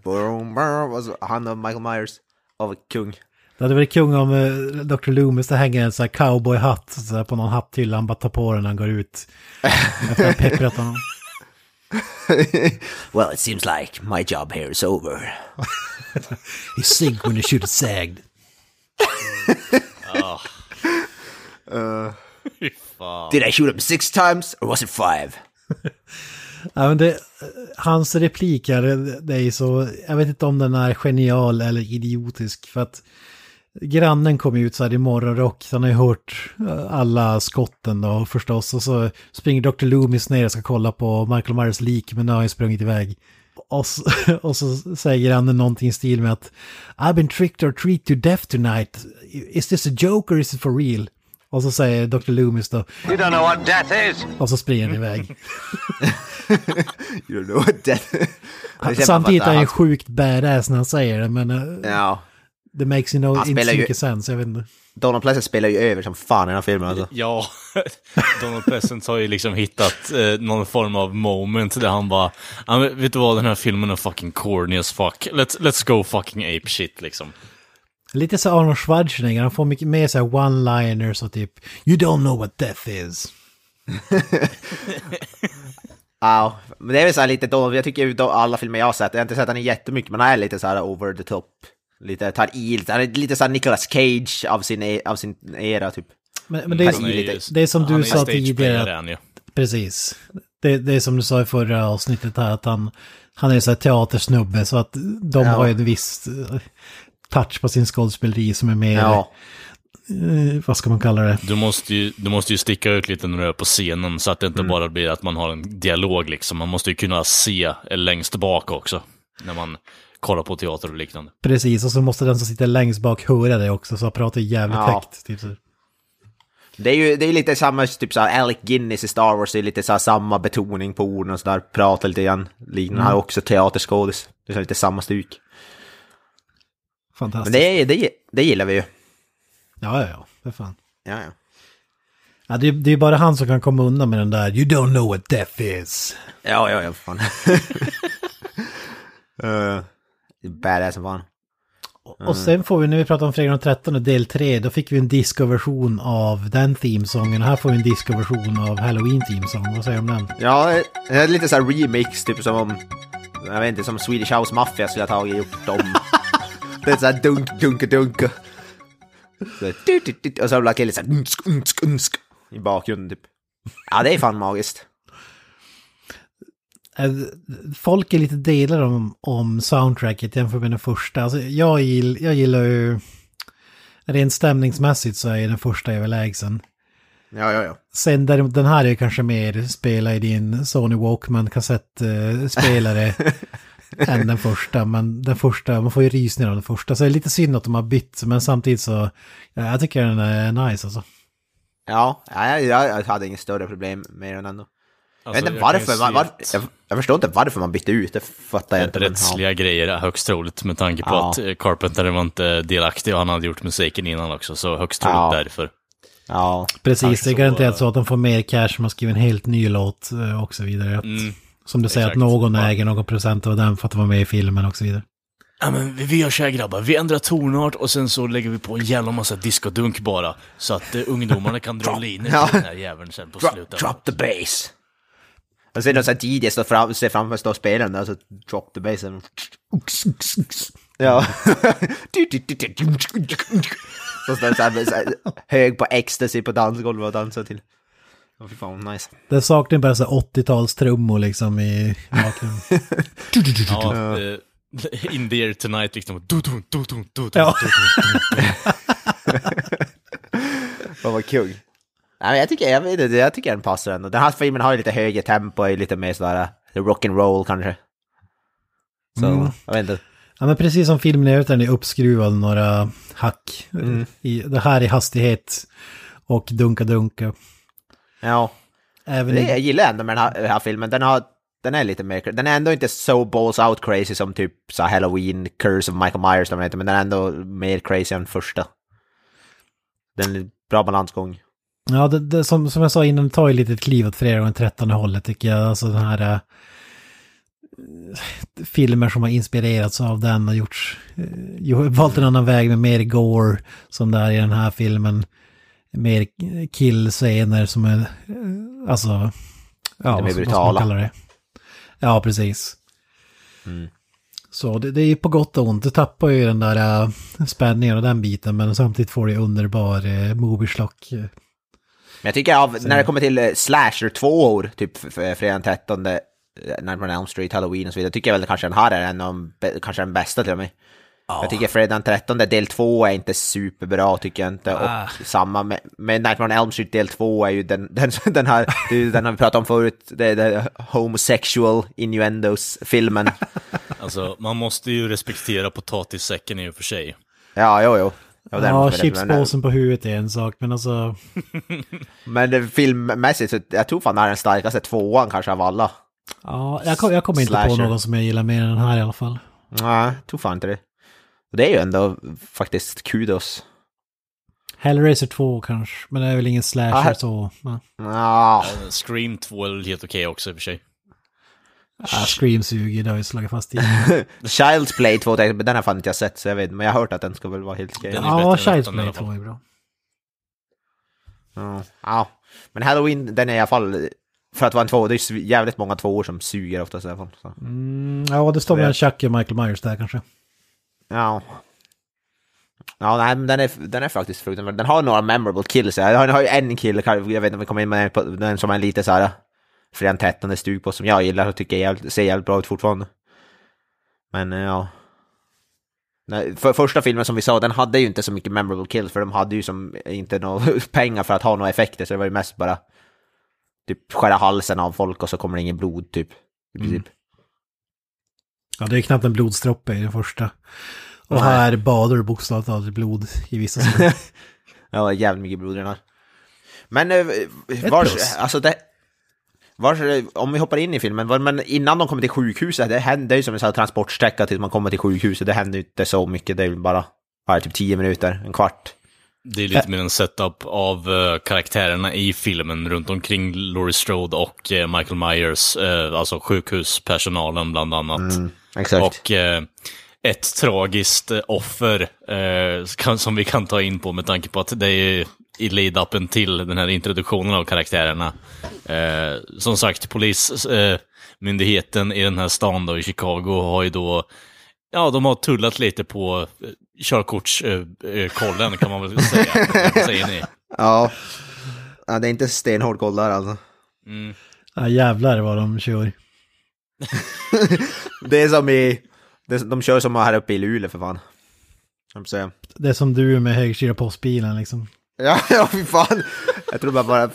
bara... Han och Michael Myers. Av kung. Det hade varit kung om eh, Dr. Loomis, det hänger en sån här cowboyhatt så på någon hatthylla, han bara tar på den när han går ut. Efter att ha pepprat honom. well, it seems like my job here is over. He sink when he should have sagged. Fy fan. Did I shoot him six times or was it five? Ja, men det, hans replik här, det, är så, jag vet inte om den är genial eller idiotisk för att grannen kom ut så här i morgonrock, han har ju hört eh, alla skotten då förstås och så springer Dr. Loomis ner och ska kolla på Michael Myers lik men nu har han ju sprungit iväg. Och så, och så säger grannen någonting i stil med att I've been tricked or treated to death tonight. Is this a joke or is it for real? Och så säger Dr. Loomis då, You don't know what death is. och så springer han iväg. You don't know what. Det känns Samtidigt är han ju sjukt badass när han säger det, men uh, Ja. det makes you know, Han inte spelar så ju- mycket sens, jag vet inte. Donald Pleasant spelar ju över som fan i den här filmen alltså. Ja, Donald Pleasant har ju liksom hittat eh, någon form av moment där han bara, "Ja, men vet du vad, den här filmen är fucking corny as fuck. Let's, let's go fucking ape shit liksom. Lite så Arnold Schwarzenegger, han får mycket mer så här one-liners och typ You don't know what death is. Ja, men det är väl så här lite då, jag tycker då alla filmer jag har sett, jag har inte sett den jättemycket, men han är lite så här over the top. Lite, tar i, lite, han är lite så här Nicolas Cage av sin, e- av sin era typ. Men, men det, är, Han är ju- det är som han du är sa tidigare, är han ju. precis. Det, det är som du sa i förra avsnittet här, att han, han är så här teatersnubbe, så att de Ja. har ju en viss touch på sin skådespeleri som är mer, Ja, eh, vad ska man kalla det? Du måste, ju, du måste ju sticka ut lite när du är på scenen så att det inte bara blir att man har en dialog liksom. Man måste ju kunna se längst bak också. När man kollar på teater och liknande. Precis, och så måste den som sitter längst bak höra det också, så han pratar jävligt Ja. högt. Typ så. det är ju det är lite samma, typ så här Alec Guinness i Star Wars, det är lite så här samma betoning på orden och sådär, pratar lite grann. Liknande, han är också teaterskådis. Det är lite samma stuk. Fantastiskt. Men det, det, det gillar vi ju. Ja, ja, ja, för fan. Ja, ja. Ja, det, det är bara han som kan komma undan med den där You don't know what death is. Ja, ja, ja, fan. uh, badass som fan. Och sen får vi, när vi pratar om Fredag den 13 del 3, då fick vi en disco-version av den themesången. Och här får vi en disco-version av Halloween themesång. Vad säger du om den? Ja, det är lite så här remix, typ som om... Jag vet inte, som Swedish House Mafia skulle ha tagit och gjort dem. det är så här dunk, dunk, dunk. Så, du, du, du, och så har lite så här unsk, unsk, unsk i bakgrunden typ. Ja, det är fan magiskt. Eh, Folk är lite delade om, om soundtracket jämfört med den första. Alltså, jag, gill, jag gillar ju... Rent stämningsmässigt så är den första överlägsen. Ja, ja, ja. Sen däremot, den här är kanske mer spela i din Sony Walkman kassettspelare än den första. Men den första, man får ju rysningar av den första. Så det är lite synd att de har bytt, men samtidigt så, ja, jag tycker den är nice alltså. Ja, ja, jag, jag hade inget större problem med den ändå. Jag Alltså, ju varför, man, var, att jag, jag förstår inte varför man bytte ut, det fattar jag inte. men, Rättsliga grejer är högst troligt med tanke på Ja. att eh, Carpenter var inte delaktig och han hade gjort musiken innan också, så högst troligt Ja. därför. Ja, Precis, Kanske det är så, garanterat eh, så att de får mer cash om man skriver en helt ny låt eh, och så vidare. Mm. Som du säger, exakt. att någon Ja. äger någon procent av den för att vara med i filmen och så vidare. Ja men vi, vi gör så här grabbar, vi ändrar tonart och sen så lägger vi på en jävla massa discodunk bara. Så att eh, ungdomarna kan dra linor Ja. till den här jäveln sen på drop, slutet. drop the bass. Och sen så här DJ står fram, ser framför står spelaren där, så drop the bass. Ja. så står det så här hög på ecstasy på dansgolvet och dansar till. Fy fan nice. Det saknar bara så här 80-talstrummor liksom i bakgrunden. Ja, eh, in the air tonight liksom. Du, du, du, du, du, Ja. du. Vad var kung. Nej, men jag tycker, jag, vet inte, jag tycker den passar ändå. Den här filmen har ju lite högre tempo, är lite mer sådär eh, rock'n'roll kanske. Så, Mm. jag vet inte. Ja men precis som filmen är den är uppskruvad några hack. I, det här i hastighet och dunka-dunka. Ja, Även det, jag gillar ändå med den här, den här filmen. Den, har, den är lite mer, den är ändå inte så balls out crazy som typ så Halloween, Curse of Michael Myers, men den är ändå mer crazy än första. Den är bra balansgång. ja, det, det, som, som jag sa innan, tar ju lite kliv åt fredag och 13 hållet tycker jag. Alltså den här... äh, filmer som har inspirerats av den och gjorts... Ju- valt en annan väg med mer gore som det är i den här filmen. Mer killscener som är... alltså... Ja, mer vad, vad ska man brutala. kalla det? Ja, precis. Mm. Så det, det är ju på gott och ont. Du tappar ju den där äh, spänningen och den biten men samtidigt får du underbar äh, movie-schlock. Men jag tycker av, när det kommer till eh, slasher två år, typ fredag den 13, eh, Nightmare on Elm Street, Halloween och så vidare, tycker jag väl kanske den här är en av de, kanske den bästa till och med. Jag tycker fredag den 13, del två är inte superbra tycker jag inte. Ah. Och samma med, med Nightmare on Elm Street del två är ju den, den, den här, det är ju den har vi pratat om förut, det är det homosexual innuendos-filmen. Alltså, man måste ju respektera potatissäcken i och för sig. Ja, jo, jo. Ja, Ja, chipspåsen på huvudet är en sak men alltså... Men det- filmmässigt, så jag tror fan det här är den starkaste tvåan kanske av alla. Ja, jag, kom, jag kommer inte på någon som jag gillar mer än den här i alla fall. Nej, jag tror fan inte det. Och det är ju ändå faktiskt kudos. Hellraiser 2 kanske, men det är väl ingen slasher Ah, så... Ja. Ja, Ja, Scream 2 är väl helt okej också i och för sig. Ah, Scream suger, det har vi slagit fast i. Child's Play 2, men den har fan inte jag sett så jag vet men jag har hört att den ska väl vara helt okej. Ja, Child's Play fall. 2 är bra. Ja. ja. Men Halloween, den är i alla fall, för att vara en två, det är jävligt många tvåor som suger oftast i alla fall. Så. Mm, ja, det står mellan Chucky och Michael Myers där kanske. Ja. Ja, nej, men den är, den är faktiskt fruktansvärd. Den har några memorable kills. Den har ju en kill, jag vet inte om vi kommer in med den på, den som är lite så här den 13 stug på, som jag gillar och tycker jävligt, ser jävligt bra ut fortfarande. Men eh, ja. För första filmen som vi sa, den hade ju inte så mycket memorable kills, för de hade ju som inte några pengar för att ha några effekter, så det var ju mest bara typ skära halsen av folk och så kommer det ingen blod, typ. I princip. Ja, det är knappt en blodsdroppe i den första. Och Nej. här badar du bokstavligt talat blod i vissa scener. Ja, jävligt mycket blod i den här. Men eh, vars, alltså det... Vars, om vi hoppar in i filmen, var, men innan de kommer till sjukhuset, det händer ju som en sån här transportsträcka tills man kommer till sjukhuset, det händer ju inte så mycket, det är ju bara, bara typ 10 minuter, en kvart. Det är lite mer en setup av eh, karaktärerna i filmen runt omkring Laurie Strode och eh, Michael Myers, eh, alltså sjukhuspersonalen bland annat. Exakt. Och eh, ett tragiskt eh, offer eh, som vi kan ta in på med tanke på att det är i lead-upen till den här introduktionen av karaktärerna. Eh, som sagt, polismyndigheten eh, i den här stan då, i Chicago har ju då, ja, de har tullat lite på eh, körkortskollen eh, kollen, kan man väl säga. Vad säger ni? Ja. ja. Det är inte stenhård koll där alltså. Mm. Ja, jävlar vad de kör. Det är som i, det, de kör som här uppe i Luleå för fan. Jag. Det är som du med högkyla postbilen liksom. Ja, ja, fy fan. Jag tror bara, bara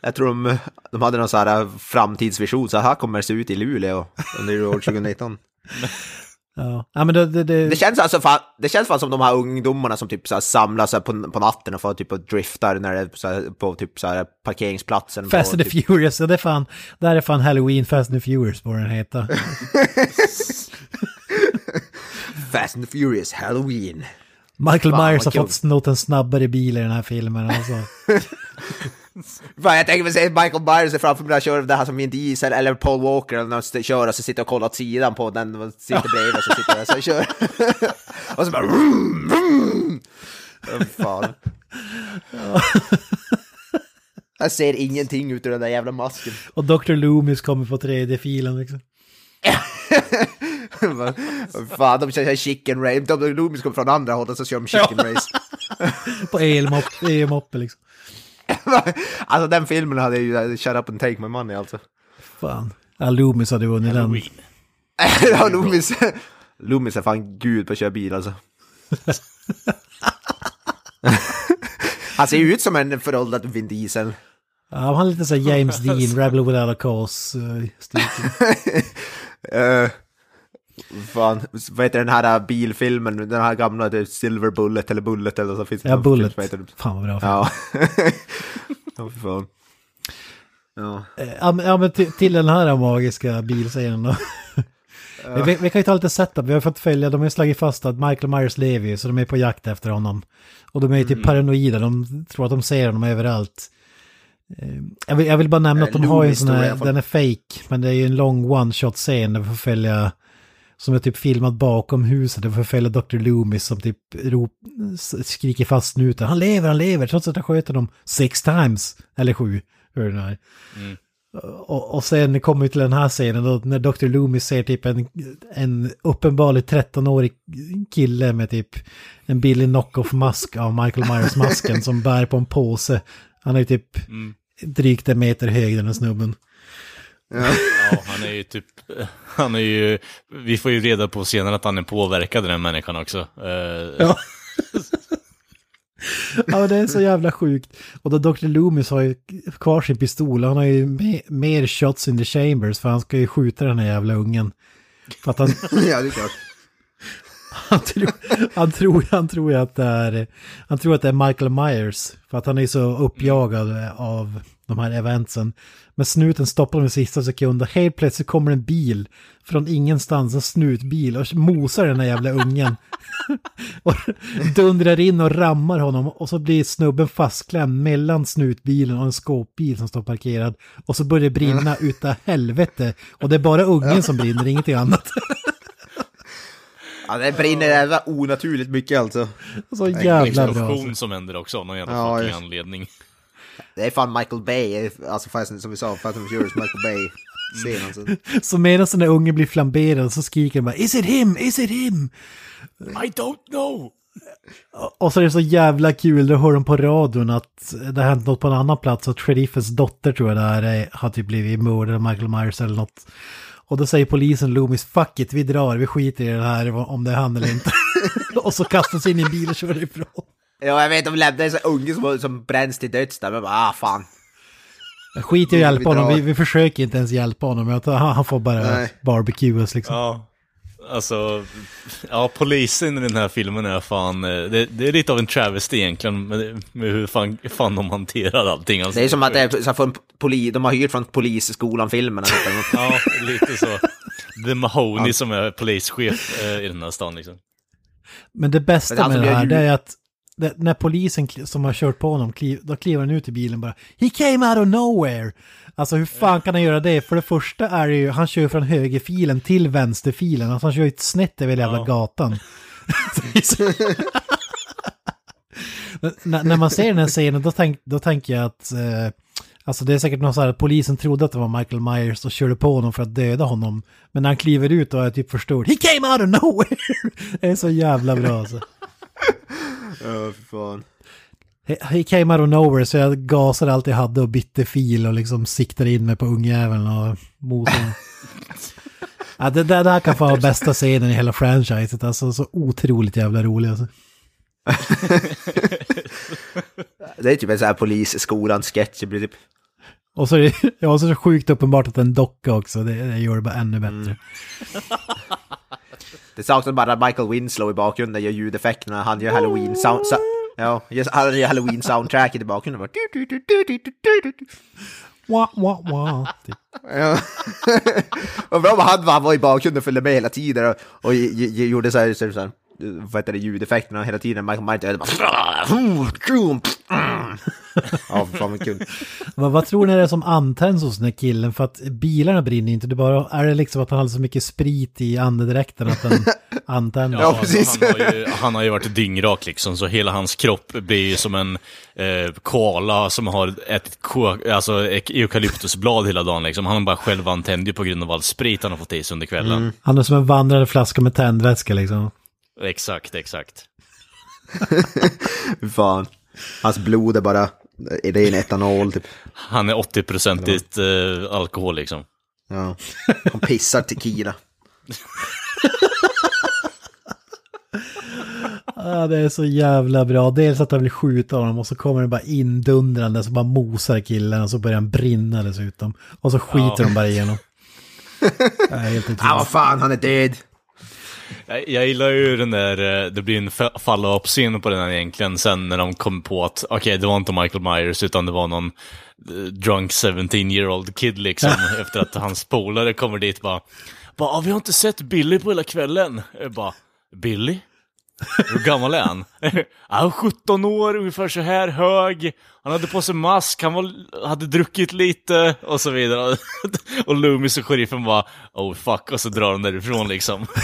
jag tror de, de hade någon så här framtidsvision, så här kommer det se ut i Luleå under år 2019. Ja, ja men det... det, det, Det känns alltså fan, det känns fan som de här ungdomarna som typ så samlas så på, på natten och får typ och driftar när det är så här, på typ så här parkeringsplatsen. Fast and the typ, Furious, det är fan, där är fan Halloween Fast and the Furious borde den heta. Fast and the Furious, Halloween. Michael Fan, Myers har vad fått snott en snabbare bil i den här filmen alltså. Fan, jag tänker mig se Michael Myers är framför mig jag kör det här som Vin Diesel eller Paul Walker eller någon kör och så sitter och kollar åt sidan på den och sitter bredvid och så sitter jag så och kör. och så bara... Vroom, vroom. Åh, fan. Jag ser ingenting ut ur den där jävla masken. Och Dr. Loomis kommer på tredje filen liksom. Vad fan, de kör chicken race. De Loomis kommer från andra hållet så kör de chicken race. På elmopp- elmoppe liksom. alltså den filmen hade ju shut up and take my money alltså. Fan. Ja, Loomis hade vunnit den. Ja, Loomis. Loomis är fan gud på att köra bil alltså. Han ser ju ut som en föråldrad Vin Diesel. Ja, han har lite så här James Dean, Rebel Without a Cause. Uh, uh, fan, vad heter den här bilfilmen, den här gamla det Silver Bullet eller Bullet eller så finns det Ja, Bullet. film heter- Fan vad bra. Ja. ja, för fan. Ja. Eh, Ja, men, ja, men till, till den här magiska bilscenen då. vi, vi kan ju ta lite setup, vi har fått följa, de har ju slagit fast att Michael Myers lever ju, så de är på jakt efter honom. Och de är ju typ paranoida, de tror att de ser honom överallt. Eh, Jag vill, jag vill bara nämna Eh, att de har ju en sån här, den är fake, men det är ju en long one-shot-scen där vi får följa, som är typ filmat bakom huset, får följa Dr. Loomis som typ rop, skriker fast snuten, han lever, han lever, trots att han sköter dem six times, eller sju, hur det nu är. Och, och sen kommer vi till den här scenen då när Dr. Loomis ser typ en, en uppenbarligen 13-årig kille med typ en billig knock-off-mask av Michael Myers-masken som bär på en påse. Han är typ drygt en meter hög den här snubben. Ja, han är ju typ, han är ju, vi får ju reda på senare att han är påverkad den människan också. Eh, Ja. ja, det är så jävla sjukt. Och då Dr. Loomis har ju kvar sin pistol, han har ju me- mer shots in the chambers för han ska ju skjuta den här jävla ungen. För att han, ja, det är klart. Han tror, han, tror, han tror att det är, han tror att det är Michael Myers. För att han är så uppjagad av de här eventsen. Men snuten stoppar dem i sista sekund och helt plötsligt kommer en bil från ingenstans, en snutbil och mosar den här jävla ungen. och dundrar in och rammar honom och så blir snubben fastklämd mellan snutbilen och en skåpbil som står parkerad. Och så börjar det brinna utav helvete. Och det är bara ungen som brinner, ingenting annat. Ja, det brinner jävla onaturligt mycket alltså. Så en jävla bra. explosion som händer också av någon jävla Ja, anledning. Det är fan Michael Bay, alltså fast, som vi sa, Fast and Furious, Michael Bay. Alltså. Så medan den där ungen blir flamberad så skriker den bara Is it him? Is it him? I don't know! Och så är det så jävla kul, då hör de på radion att det har hänt något på en annan plats, att sheriffens dotter tror jag det är, eh, har typ blivit mördad av Michael Myers eller något. Och då säger polisen Loomis, fuck it, vi drar, vi skiter i det här om det är han eller inte. och så kastas in i en bil och kör ifrån. Ja, jag vet, de lämnar en sån unge som, som bränns till döds där, men bara, ah fan. Skit i att Vi- hjälpa vi honom, vi, vi försöker inte ens hjälpa honom, han, han får bara Nej. barbecuas liksom. Ja, alltså, ja polisen i den här filmen är fan, eh, det, det är lite av en travesty egentligen med, med hur fan, fan de hanterar allting. Alltså, Det är som att det är, så från poli, de har hyrt från polisskolan-filmerna. typ. Ja, lite så. The Mahoney som är polischef eh, i den här stan liksom. Men det bästa Men med det här det är att det, när polisen som har kört på honom, kliv, då kliver han ut i bilen bara He came out of nowhere! Alltså hur fan kan han göra det? För det första är det ju, han kör från högerfilen till vänsterfilen, alltså han kör ju ett snett över hela jävla Ja. gatan. När, man ser den här scenen då, tänk, då tänker jag att eh, Alltså det är säkert något så här att polisen trodde att det var Michael Myers och körde på honom för att döda honom. Men när han kliver ut och är typ förstörd. He came out of nowhere! Det är så jävla bra alltså. Ja, för fan. He- He came out of nowhere så jag gasade allt jag hade och bytte fil och liksom siktade in mig på ungjäveln och mosade. ja, det, det där kan få vara bästa scenen i hela franchiset. Alltså så otroligt jävla rolig alltså. Det är typ en sån här polisskolan-sketch, det blir typ... Och så är det, ja, så är det sjukt uppenbart att en docka också. Det, det gör det bara ännu bättre. Det saknas bara Michael Winslow i bakgrunden, gör ljudeffekterna, han gör halloween sound... So ja, han gör halloween soundtracket i bakgrunden. Bara... Wah, wah, wah. ja. och bra om han, var i bakgrunden och följde med hela tiden och, och, och gjorde så här, så här, så här vad heter det, ljudeffekterna hela tiden. Michael Myers bara... Ja, för fan vad kul. Vad, vad tror ni det är som antänds hos den här killen? För att bilarna brinner inte. Det bara, är det liksom att han har så mycket sprit i andedräkten att den antänds? Ja, precis. Han har, ju, han har ju varit dyngrak liksom, så hela hans kropp blir ju som en eh, koala som har ätit alltså, eukalyptusblad hela dagen. Liksom. Han har bara själv antänd ju på grund av all sprit han har fått i sig under kvällen. Han är som en vandrande flaska med tändvätska liksom. Exakt, exakt. Fan. Hans blod är bara är ren etanol typ. Han är 80-procentigt eh, alkohol liksom. Ja. Han pissar tequila. Ja, det är så jävla bra. Dels att han vill skjuta honom och så kommer det bara indundrande så bara mosar killen och så börjar han brinna dessutom. Och så skiter Ja. de bara igenom. Det helt Ah, vad fan, han är död. Jag, jag gillar ju den där, eh, det blir en follow-up-scen på den här egentligen, sen när de kom på att okej, det var inte Michael Myers, utan det var någon eh, drunk 17-year-old kid liksom, efter att hans polare kommer dit bara, bara "Ah, vi har inte sett Billy på hela kvällen. Jag bara, Billy? Hur gammal är han? Han 17 år, ungefär så här hög. Han hade på sig mask, han var, hade druckit lite och så vidare. Och Loomis och sheriffen bara, oh fuck, och så drar de därifrån liksom.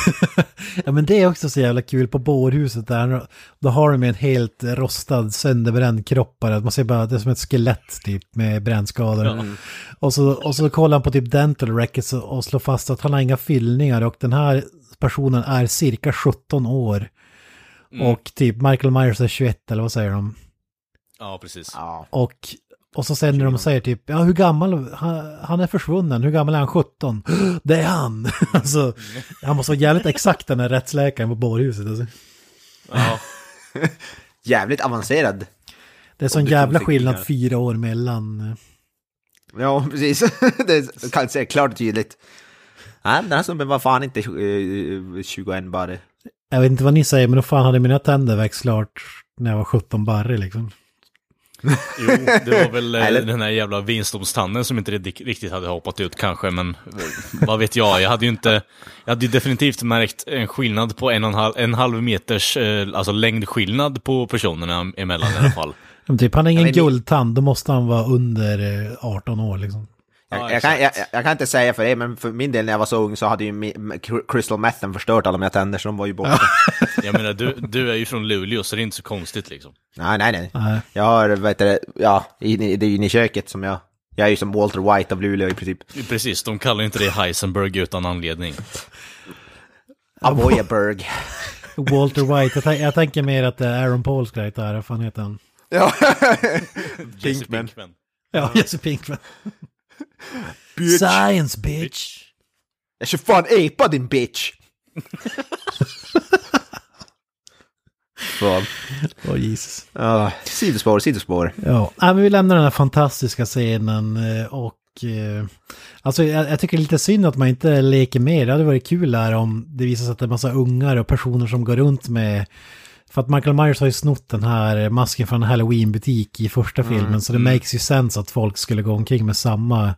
Ja men det är också så jävla kul på bårhuset där. Då har de en helt rostad, sönderbränd kropp bara. Man ser bara, det är som ett skelett typ med brännskador. Och, så, och så kollar han på typ dental records och slår fast att han har inga fyllningar och den här personen är cirka 17 år. Och typ Michael Myers är 21 eller vad säger de? Ja, precis. Ja. Och, och så sen när de säger typ, ja hur gammal, han, han är försvunnen, hur gammal är han? 17? Det är han! alltså, han måste vara jävligt exakt den här rättsläkaren på bårhuset. Alltså. Ja. Jävligt avancerad. Det är sån jävla skillnad fyra år mellan. eh, Ja, precis. det kan jag säga klart och tydligt. Nej, den här snubben var fan inte eh, 21 bara. Jag vet inte vad ni säger, men då fan hade mina tänder växt klart när jag var 17 barre liksom. Jo, det var väl eh, Eller- den här jävla vinstdomstanden som inte riktigt- hade hoppat ut kanske, men eh, vad vet jag, jag hade ju inte, jag hade ju definitivt märkt en skillnad på en och en halv, en halv meters, eh, alltså längdskillnad på personerna emellan i alla fall. Men typ, han har ingen guldtand, då måste han vara under eh, 18 år liksom. Jag, Ja, jag, kan, jag, jag kan inte säga för det, men för min del när jag var så ung så hade ju crystal methen förstört alla mina tänder, så de var ju borta. Jag menar, du, du är ju från Luleå, så det är inte så konstigt liksom. nej, nej, nej. Nej. Jag har, vad heter det, ja, i- det är ju inne i köket som jag... Jag är ju som Walter White av Luleå i princip. Precis, de kallar inte det Heisenberg utan anledning. Avoyaberg. Walter White, jag, jag tänker mer att Aaron Pauls karaktär, vad fan heter han? ja. Jesse Pinkman. Ja, Jesse Pinkman. Bitch. Science bitch! Jag kör fan epa din bitch! Fan. Åh Jesus. Ja, sidospår, sidospår. Ja, men vi lämnar den här fantastiska scenen eh, och eh, alltså jag, jag tycker det är lite synd att man inte leker mer. Det hade varit kul här om det visar sig att det är massa ungar och personer som går runt med för att Michael Myers har ju snott den här masken från en Halloween-butik i första filmen, så det makes ju sense att folk skulle gå omkring med samma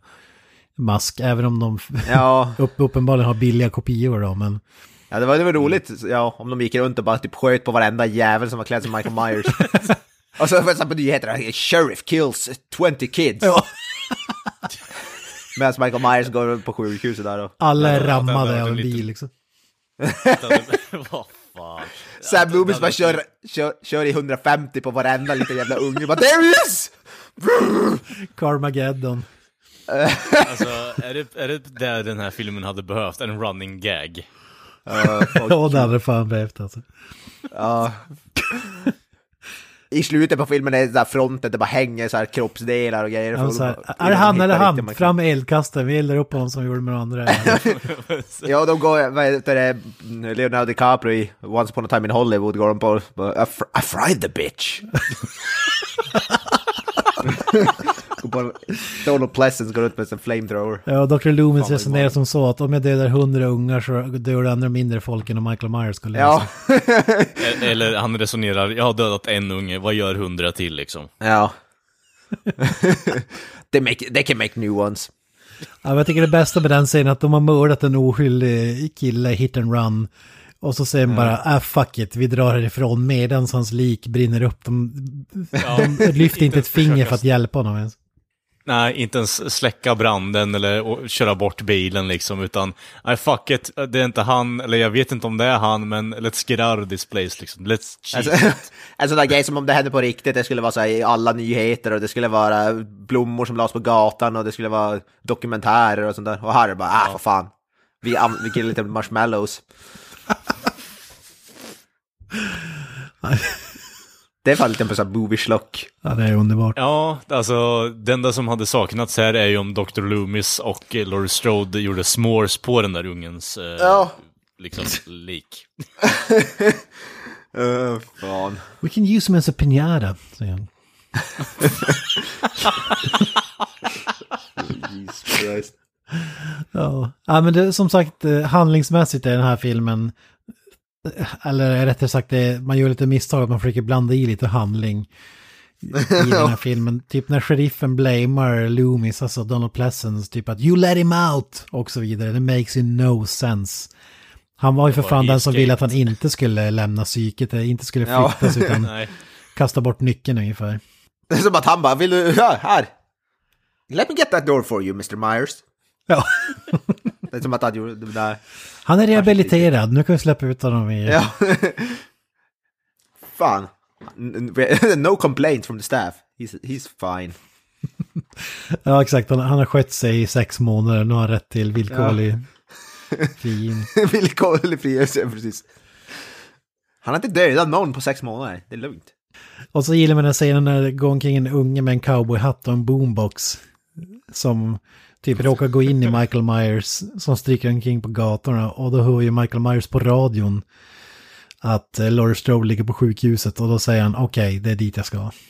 mask, även om de Ja, upp, uppenbarligen har billiga kopior då, men ja det var, det var roligt ja, om de gick runt och bara typ sköt på varenda jävel som var klädd som Michael Myers. och så var det på nyheterna, sheriff kills 20 kids. Ja. Medan Michael Myers går på sjukhuset där och... alla är rammade av en bil liksom. Fan. Sam Loomis bara kör, kör, kör i 150 på varenda liten jävla unge. Bara there he is! Carmageddon. Alltså, är det, är det där den här filmen hade behövt? En running gag? Ja, Ja, det hade det fan behövt alltså. Ja. I slutet på filmen är det där fronten, det bara hänger så här kroppsdelar och grejer. Ja, här, är det han eller han? Fram med eldkastaren, vi eldar upp honom som vi gjorde med de andra. Ja, de går, vad heter det, Leonardo DiCaprio i Once upon a time in Hollywood går de på, I, I fried the bitch. Går på- Donald Pleasence går ut med en flamethrower. Ja, Dr. Loomis Fan, resonerar som så att om jag dödar hundra ungar så dör det andra mindre folk än om Michael Myers skulle Ja, läsa. E- Eller han resonerar, jag har dödat en unge, vad gör hundra till liksom? ja. they, make, they can make new ones. Ja, jag tycker det bästa med den scenen är att de har mördat en oskyldig kille, hit and run. Och så säger de bara, ah fuck it, vi drar härifrån medan hans lik brinner upp. De, de lyfter inte ett finger för att hjälpa honom ens. Nej, inte ens släcka branden eller köra bort bilen liksom, utan nej fuck it, det är inte han, eller jag vet inte om det är han, men let's get out of this place liksom. Let's cheat. Alltså, en sån där grej som om det hände på riktigt, det skulle vara så här i alla nyheter och det skulle vara blommor som lades på gatan och det skulle vara dokumentärer och sånt där. Och här är det bara, ah för fan. Vi, vi gillar lite marshmallows. det är fan lite en sån här movie schlock. Ja, det är underbart. Ja, alltså det enda som hade saknats här är ju om Dr. Loomis och Laurie Strode gjorde s'mores på den där ungens eh, Ja. liksom, lik. Uh, fan. We can use him as a pinata, säger han. Jesus Christ. Ja, ja men det, som sagt eh, handlingsmässigt är den här filmen, eller rättare sagt det, man gör lite misstag att man försöker blanda i lite handling i den här filmen. Typ när sheriffen blamar Loomis, alltså Donald Pleasence, typ att you let him out och så vidare. Det makes you no sense. Han var ju för fan den som ville att han inte skulle lämna psyket, eh, inte skulle Ja. flyttas utan Nej. kasta bort nyckeln ungefär. Det är som att han bara, vill du, ja, här. Let me get that door for you, Mr. Myers. Ja. Det är som att han gjorde det där. Han är rehabiliterad, nu kan vi släppa ut honom i... Ja. Fan. No complaints from the staff. He's, he's fine. Ja, exakt. Han, han har skött sig i sex månader. Nu har han rätt till villkorlig frigivning. Villkorlig frigörelse, precis. Han har inte dödat någon på sex månader. Det är lugnt. Och så gillar man den scenen när det går omkring en unge med en cowboyhatt och en boombox. Som typ råkar gå in i Michael Myers som stryker omkring på gatorna. Och då hör ju Michael Myers på radion att eh, Laurie Strode ligger på sjukhuset. Och då säger han okej, det är dit jag ska.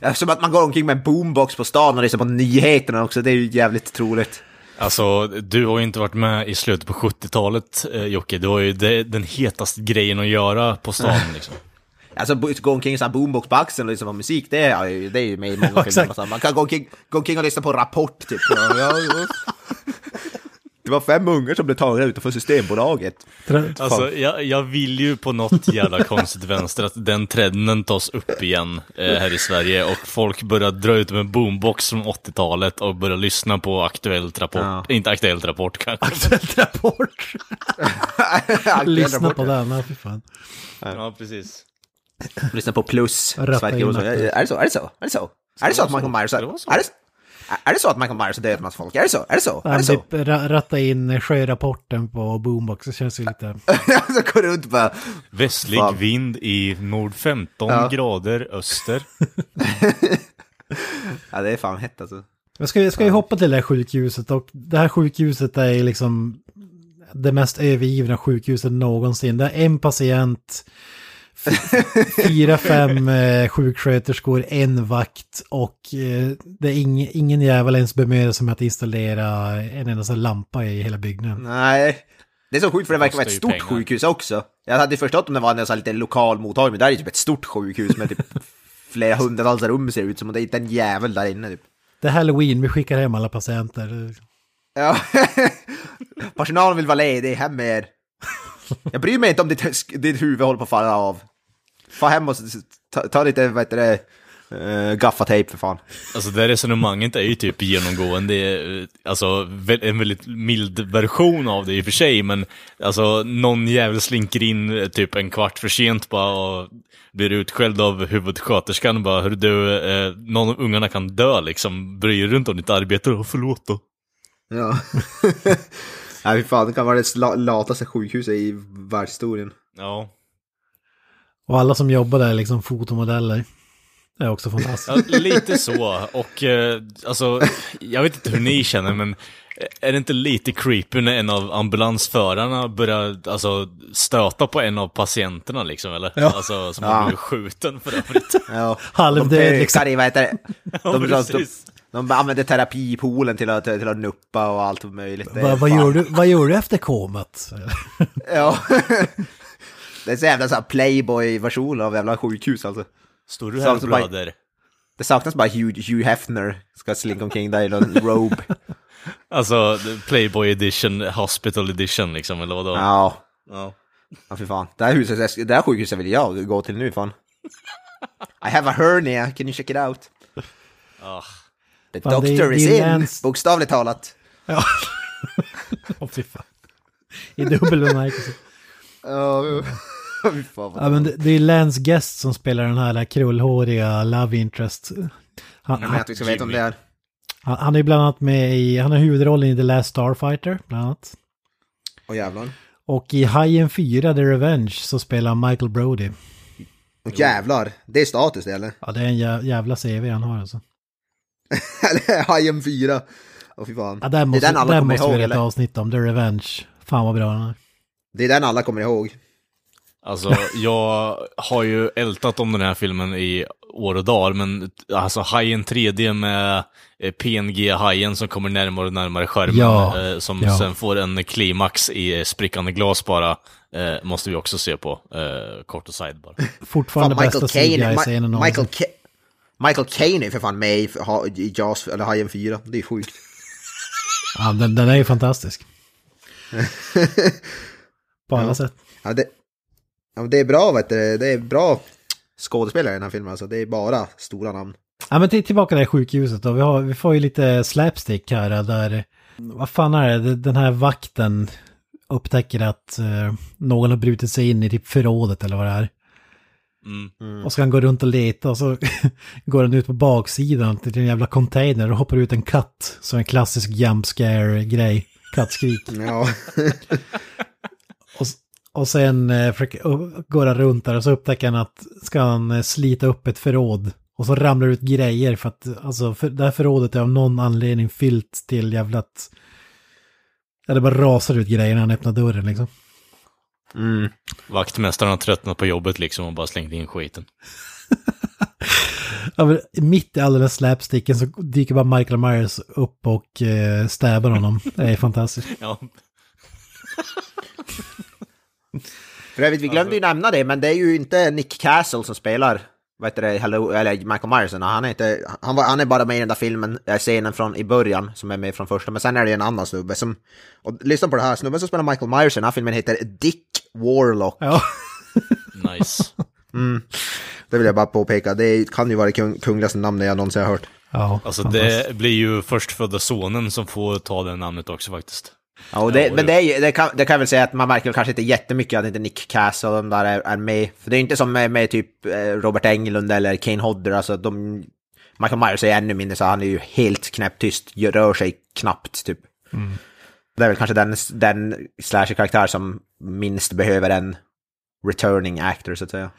Ja, Som att man går omkring med en boombox på stan och lyssnar på nyheterna också. Det är ju jävligt troligt. Alltså, du har ju inte varit med i slutet på 70-talet, eh, Jocke. Det var ju det, den hetaste grejen att göra på stan liksom. Alltså gå omkring i här boombox på axeln och lyssna på musik, det är ju, det är ju med i många filmer. exakt. och så. Man kan gå omkring, gå omkring och lyssna på Rapport typ. Ja, ja, ja. Det var fem ungar som blev tagna utanför Systembolaget. Alltså, jag, jag vill ju på något jävla konstigt vänster att den trenden tas upp igen eh, här i Sverige och folk börjar dra ut med boombox från 80-talet och börjar lyssna på Aktuellt Rapport. Ja. Inte Aktuellt Rapport kanske. Aktuellt Rapport. Lyssna på den, ja, fy fan. Ja, precis. Lyssna på Plus. Sverker. Är det så? Är det så? Är det så? Är det så att Michael? Myers är... Är det, är det så att Michael Myers dödat massa folk? Är det så? Är det så? Är det så? typ ra- ratta in sjörapporten på boombox. Det känns ju lite... så går runt bara... Västlig Fan. vind i nord 15 Ja. grader öster. Ja, det är fan hett alltså. Jag ska, jag ska ju hoppa till det här sjukhuset och det här sjukhuset är liksom det mest övergivna sjukhuset någonsin. Det är en patient, fyra, fem eh, sjuksköterskor, en vakt och eh, det är ing, ingen jävel ens bemödar sig med att installera en enda lampa i hela byggnaden. Nej. Det är så sjukt för det verkar vara ett stort pengar. sjukhus också. Jag hade förstått om det var en sån här liten lokal mottagning, men det här är typ ett stort sjukhus med typ flera hundratals rum ser det ut som, och det är inte en jävel där inne typ. Det är halloween, vi skickar hem alla patienter. Ja. Personalen vill vara ledig, hem med er. Jag bryr mig inte om ditt, ditt huvud håller på att falla av. Få hem och ta, ta lite, vad heter det, uh, gaffatejp för fan. Alltså det resonemanget är ju typ genomgående, eh, alltså en väldigt mild version av det i och för sig, men alltså någon jävel slinker in eh, typ en kvart för sent bara och blir utskälld av huvudsköterskan bara, hur du, eh, någon av ungarna kan dö liksom, bryr dig runt om ditt arbete, och förlåt då. Ja. Nej, fy fan, det kan vara det lataste sjukhuset i världshistorien. Ja. Och alla som jobbar där är liksom fotomodeller. Det är också fantastiskt. Ja, lite så. Och eh, alltså, jag vet inte hur ni känner, men är det inte lite creepy när en av ambulansförarna börjar alltså, stöta på en av patienterna liksom, eller? Ja. Alltså, som Ja. har blivit skjuten för övrigt. Ja. Halvdöd, de liksom. i, vad heter det? Ja, De, de, de, precis. De använder terapipoolen till att, till att nuppa och allt möjligt. Va, vad, gör du, vad gör du efter komat? Ja. det är så jävla så här playboy-version av jävla sjukhus alltså. Står du Så här och alltså bara- blöder? Det saknas bara Hugh, Hugh Hefner ska slinka omkring där i någon robe. Alltså, Playboy edition, hospital edition liksom, eller vadå? Ja. Ja. Ja, fy fan. Det här, huset, det här sjukhuset vill jag gå till nu, fan. I have a hernia, can you check it out? Ah. The Fan, doctor det is in, Lance- bokstavligt talat. Ja. Åh fy fan. I dubbel bemärkelse. Ja, men det, det är Lance Guest som spelar den här, krullhåriga love interest. Han, Jag menar att vi ska veta om det är. han, han är bland annat med i, han har huvudrollen i The Last Starfighter, bland annat. Åh jävlar. Och i Hajen 4, The Revenge, så spelar Michael Brody. Åh jävlar. Det är status det eller? Ja, det är en jä- jävla CV han har alltså. Eller Hajen 4. Åh fy fan. Ja, där måste, det är den alla där kommer måste vi ihåg göra ett avsnitt om, The Revenge. Fan vad bra den är. Det är den alla kommer ihåg. Alltså, jag har ju ältat om den här filmen i år och dagar, men alltså Hajen 3D med eh, PNG-hajen som kommer närmare och närmare skärmen, Ja, eh, som ja. sen får en klimax i sprickande glas bara, eh, måste vi också se på. Eh, kort och side bara. Fortfarande Fan, bästa CGI-scenen Ma- Michael, någonsin. Ca- Michael Caine är för fan med i, Jaws, eller Hajen 4. Det är sjukt. Ja, den, den är ju fantastisk. På alla Ja. sätt. Ja, det, ja, det är bra, vet du. Det är bra skådespelare i den här filmen. Alltså. Det är bara stora namn. Ja men till, tillbaka till sjukhuset då. Vi, har, vi får ju lite slapstick här där... Vad fan är det? Den här vakten upptäcker att eh, någon har brutit sig in i typ förrådet eller vad det är. Mm. Och så han går runt och leta och så går han ut på baksidan till en jävla container och hoppar ut en katt. Så en klassisk jump scare-grej. Kattskrik. Ja. Och, och sen eh, går han runt där och så upptäcker han att ska han eh, slita upp ett förråd. Och så ramlar ut grejer för att alltså, för, det här förrådet är av någon anledning fyllt till jävlat... Ja, det bara rasar ut grejer när han öppnar dörren liksom. Mm. Vaktmästaren har tröttnat på jobbet liksom och bara slängt in skiten. Ja, men mitt i all den här slapsticken så dyker bara Michael Myers upp och eh, stäbar honom. Det är fantastiskt. Ja, För övrigt, vi glömde ju nämna det, men det är ju inte Nick Castle som spelar vad heter det, Hello, eller Michael Myers. Han är, inte, han, var, han är bara med i den där filmen, äh, scenen från i början, som är med från första. Men sen är det en annan snubbe som... Och lyssna på det här, snubben som spelar Michael Myers i den här filmen heter Dick Warlock. Ja, nice. Det vill jag bara påpeka, det kan ju vara det kung, kungligaste namnet jag någonsin har hört. ja Alltså det blir ju förstfödda sonen som får ta det namnet också faktiskt. Ja, och det, Ja, men det, är, det, kan, det kan jag väl säga att man märker väl kanske inte jättemycket att inte Nick Castle och de där är, är med. För det är inte som med, med typ eh, Robert Englund eller Kane Hodder, alltså de... Michael Myers är ännu mindre så han är ju helt knäpptyst, rör sig knappt typ. Det är väl kanske den, den slasher-karaktär som minst behöver en returning actor så att säga.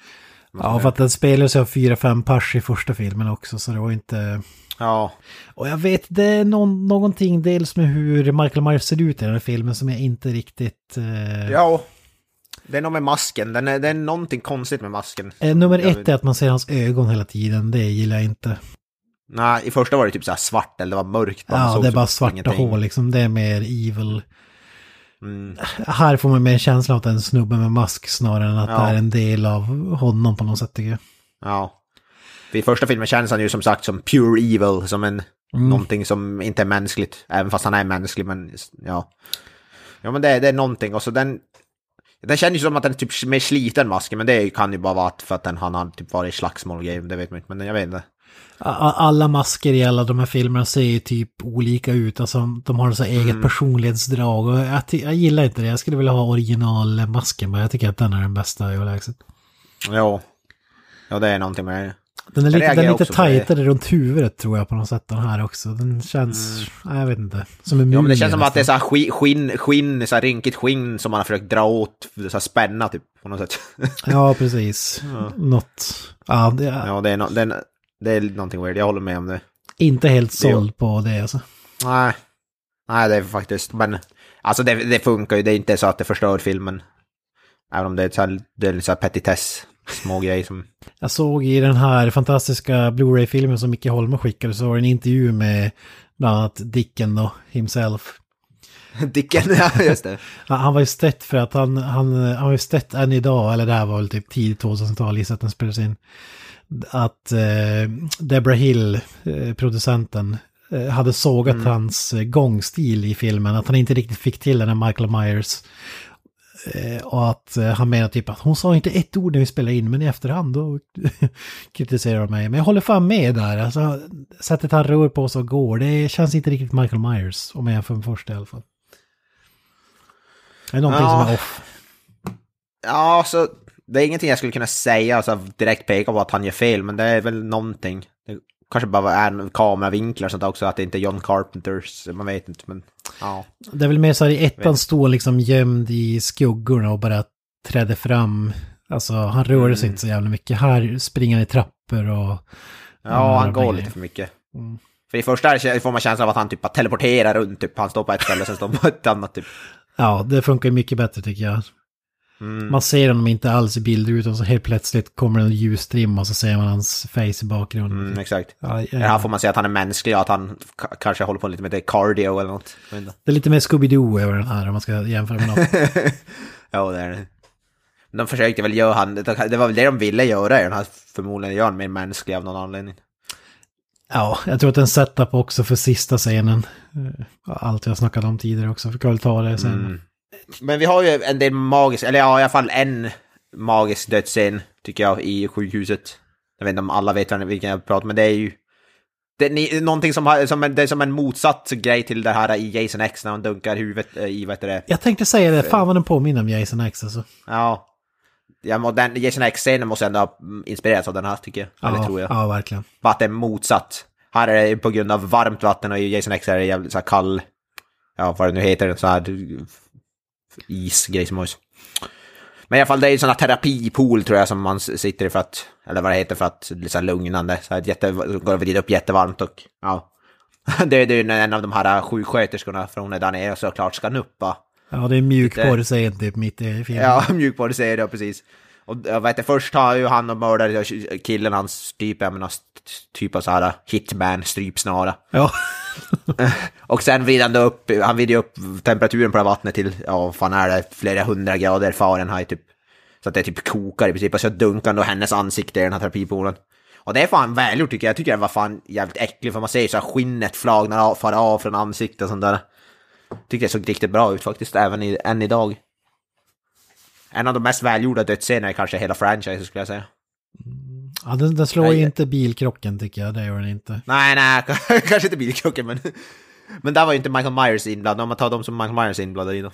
Ja, för att den spelades av fyra, fem pers i första filmen också, så det var inte... Ja, Och jag vet, det är någon, någonting dels med hur Michael Myers ser ut i den här filmen som jag inte riktigt... Eh... ja. Det är nog med masken, den är, det är någonting konstigt med masken. Eh, nummer Jag ett vet- är att man ser hans ögon hela tiden, det gillar jag inte. Nej, i första var det typ så svart eller det var mörkt. Ja, det är bara svarta ingenting. hål liksom, det är mer evil. Mm. Här får man mer känslan av att det är en snubbe med mask snarare än att Ja. det är en del av honom på något sätt tycker jag. Ja. För I första filmen känns han ju som sagt som pure evil, som en Mm. någonting som inte är mänskligt. Även fast han är mänsklig, men ja. Ja, men det, det är någonting. Och så den... Den känns ju som att den är typ mer sliten masken, men det kan ju bara vara för att den, han har typ varit i slagsmål grejer, det vet man inte. Men jag vet inte. Alla masker i alla de här filmerna ser ju typ olika ut, alltså de har så eget Mm. personlighetsdrag och jag, jag gillar inte det. Jag skulle vilja ha originalmasken, men jag tycker att den är den bästa överlägset. Ja. Ja, det är någonting med det. Den är lite, den är lite tajtare runt huvudet tror jag på något sätt, den här också. Den känns, nej, jag vet inte, som en Mm. Ja, men det mumie känns som att det är så här skinn, skinn, så här rynkigt skinn som man har försökt dra åt, så här spänna typ, på något sätt. Ja, precis. Något, ja, det är ja, det är, no, det, är, det är någonting weird, jag håller med om det. inte helt såld på det alltså. Nej. Nej, det är faktiskt, men alltså det, det funkar ju, det är inte så att det förstör filmen. Även om det är så här, det är så här petitess, små grejer som... Jag såg i den här fantastiska Blu-ray-filmen som Micke Holm skickade så var det en intervju med bland annat Dicken då, himself. Dicken, ja just det. Han var ju stött för att han, han, han var ju stött än idag, eller det här var väl typ tidigt 2000-tal, gissar att den spelades in. Att eh, Deborah Hill, eh, producenten, eh, hade sågat hans eh, gångstil i filmen. Att han inte riktigt fick till den här Michael Myers. Eh, och att eh, han menar typ att hon sa inte ett ord när vi spelade in, men i efterhand då kritiserar de mig. Men jag håller fan med där. Alltså, sättet han rör på sig och går, det känns inte riktigt Michael Myers. Om jag jämför med första i alla fall. Det är någonting Ja. som är off. Ja, så det är ingenting jag skulle kunna säga, alltså direkt peka på att han gör fel, men det är väl någonting. Det kanske bara är kameravinklar och sånt också, att det inte är John Carpenters, man vet inte, men ja. Det är väl mer så här i ettan står liksom gömd i skuggorna och bara trädde fram. Alltså han rörde sig Mm. inte så jävla mycket. Här springer han i trappor och... Ja, han Mm, går lite för mycket. Mm. För i första får man känslan av att han typ teleporterar runt, typ han står på ett ställe, sen står på ett annat typ. Ja, det funkar ju mycket bättre tycker jag. Man ser honom inte alls i bildrutan så helt plötsligt kommer en ljusstrimma och så ser man hans face i bakgrunden. Mm, exakt. Ja, ja. Här får man se att han är mänsklig och att han kanske håller på lite med det cardio eller något. Det är lite mer Scooby-Doo över den här om man ska jämföra med något. Ja, det är det. De försökte väl göra han, det var väl det de ville göra i den här, förmodligen göra han mer mänsklig av någon anledning. Ja, jag tror att en setup också för sista scenen. Eh, Allt jag snackade om tidigare också, vi kan väl ta det sen. Mm. Men vi har ju en del magisk, eller ja i alla fall en magisk dödsscen tycker jag i sjukhuset. Jag vet inte om alla vet vilken jag pratar om, men det är ju det är någonting som, har, som, en, det är som en motsatt grej till det här i Jason X när han dunkar huvudet eh, i, vad heter det? Jag tänkte säga det, fan vad den påminner om Jason X alltså. Ja. ja den, Jason X-scenen måste ändå ha mm, inspirerats av den här tycker jag. Eller Ja, tror jag. ja, verkligen. Bara att det är motsatt. Här är det på grund av varmt vatten och i Jason X är det jävligt så här kall, ja vad det nu heter, så här isgrej som. Men i alla fall det är ju sån här terapipool tror jag som man sitter i för att, eller vad det heter för att, lite så här lugnande. Så här, jätte, går över dit upp jättevarmt och ja. Det, det är ju en av de här sjuksköterskorna från där nere såklart ska nuppa. Ja, det är mjukporrscen typ mitt i filmen. Ja, mjukporr säger det precis. Och jag vet inte, först har ju han och mördare killen hans typ, jag menar, typ av så här hitman, strypsnara. Ja. Och sen vrider han upp, han vrider upp temperaturen på det här vattnet till, ja vad fan är det, flera hundra grader Fahrenheit typ. Så att det typ kokar i princip, och så dunkar då hennes ansikte i den här terapipoolen. Och det är fan välgjort tycker jag, jag tycker det var fan jävligt äckligt för man ser ju så här skinnet flagnar av, far av från ansiktet och sånt där. Tycker det såg riktigt bra ut faktiskt, även i, än idag. En av de mest välgjorda dödsscenerna i kanske hela franchisen skulle jag säga. ja den, den slår Nej. inte bilkrocken tycker jag, det gör den inte. Nej, nej, kanske inte bilkrocken men... Men där var ju inte Michael Myers inblandad, om man tar dem som Michael Myers inblandad i då.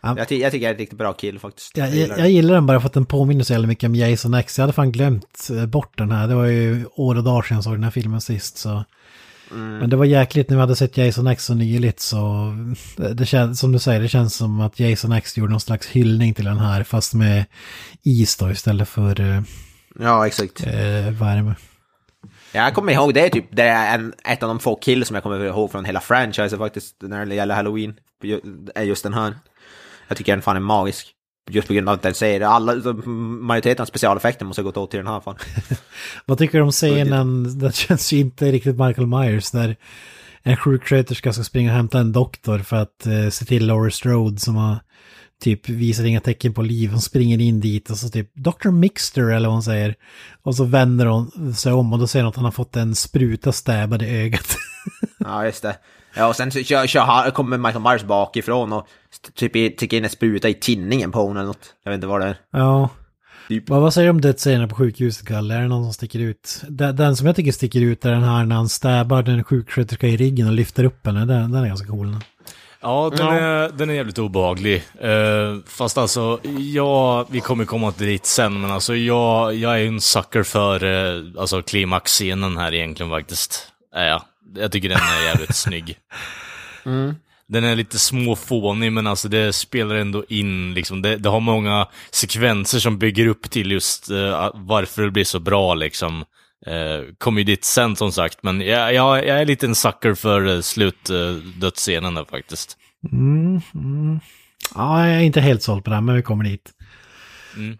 Ja. Jag, ty- jag tycker det är ett riktigt bra kill faktiskt. Jag, gillar jag, det. jag gillar den bara för att den påminner så jävla mycket om Jason X. Jag hade fan glömt eh, bort den här. Det var ju år och dagar sedan jag såg den här filmen sist. Så. Mm. Men det var jäkligt när vi hade sett Jason X så nyligt så det, känns, som du säger, det känns som att Jason X gjorde någon slags hyllning till den här fast med is då istället för eh, Ja, exakt. eh, värme. Jag kommer ihåg, det är typ det är en, ett av de få kills som jag kommer ihåg från hela franchisen faktiskt, när det gäller Halloween. Är just den här. Jag tycker den fan är magisk. Just på grund av att den säger alla, majoriteten av specialeffekter måste ha gått åt till den här fan. Vad tycker du om scenen, det känns ju inte riktigt Michael Myers, när en sjuksköterska ska springa och hämta en doktor för att eh, se till Laura Strode som har typ visar inga tecken på liv. Hon springer in dit och så typ Dr. Mixter eller vad hon säger. Och så vänder hon sig om och då ser hon att han har fått en spruta stäbbad i ögat. Ja, just det. Ja, och sen kör, kör, kommer Michael Myers bakifrån och typ sticker in en spruta i tinningen på hon eller något. Jag vet inte vad det är. ja. Typ. Vad, vad säger du om dödsscenen på sjukhuset, Kalle? Är det någon som sticker ut? Den, den som jag tycker sticker ut är den här när han stäbar den sjuksköterska i ryggen och lyfter upp henne. Den, den är ganska cool. Ja, den, Ja. Är, den är jävligt obehaglig. Eh, fast alltså, ja, vi kommer komma till dit sen, men alltså jag, jag är ju en sucker för uh, alltså, klimaxscenen här egentligen faktiskt. Är jag. Jag tycker den är jävligt snygg. Den är lite småfånig, men alltså det spelar ändå in, liksom. Det, det har många sekvenser som bygger upp till just eh, varför det blir så bra, liksom. Uh, kommer ju dit sen som sagt, men jag, jag, jag är lite en sucker för uh, slutdödsscenen där faktiskt. Mm, mm. Ja, jag är inte helt såld på det här, men vi kommer dit. Mm.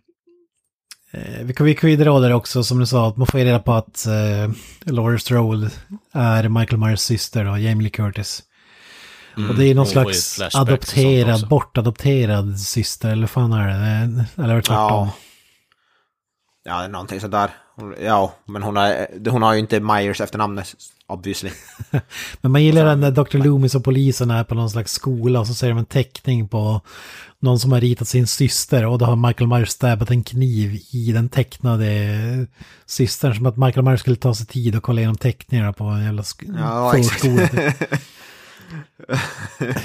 Eh, vi kan vi kan ju dra där också, som du sa, att man får ju reda på att eh, Laura Strode är Michael Myers syster och Jamie Lee Curtis. och det är någon slags adopterad, bortadopterad syster, eller fan är det? Eller tvärtom. Ja. Ja, det är någonting sådär. Hon- Ja, men hon har, hon har ju inte Myers efternamnet, obviously. Men man gillar den när Dr. Loomis och polisen är på någon slags skola och så ser de en teckning på någon som har ritat sin syster och då har Michael Myers stäbat en kniv i den tecknade systern. Som att Michael Myers skulle ta sig tid och kolla igenom teckningarna på en jävla sk- Ja, förskola. typ.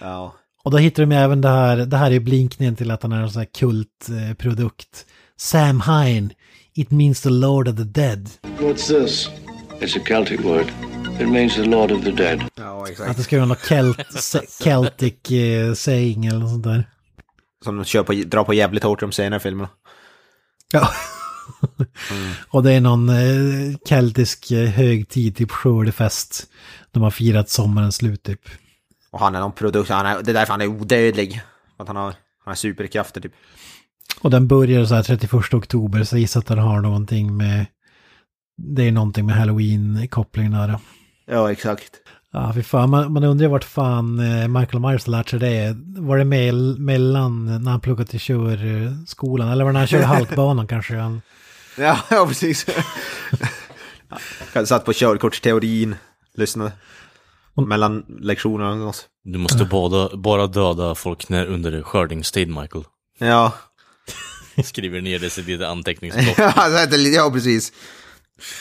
Ja. Och då hittar de ju även det här, det här är blinkningen till att han är en sån här kultprodukt. Sam Hine, it means the Lord of the Dead. What's this? It's a Celtic word. It means the Lord of the Dead. Ja, Att exakt. det ska vara något Celt, Celtic eh, saying eller något sånt där. Som de kör på, drar på jävligt hårt i de senare filmerna. Ja. Och det är någon eh, keltisk eh, högtid, typ skördefest. De har firat sommarens slut typ. Och han är någon produkt, han är, det är därför han är odödlig. Att han har, Han har superkrafter typ. Och den börjar så här 31 oktober, så jag gissar att den har någonting med... Det är någonting med halloween-kopplingen där. Ja, exakt. Ja, fy fan. Man, man undrar vart fan eh, Michael Myers har lärt sig det. Var det mell, mellan när han pluggade till körskolan? Eller var det när han körde halkbanan kanske? Han... Ja, ja precis. Jag satt på körkortsteorin, lyssnade. Mellan lektionerna. Du måste bara, bara döda folk när under skördingstid, Michael. Ja, Skriver ner det i ditt anteckningsblock. ja, ja precis.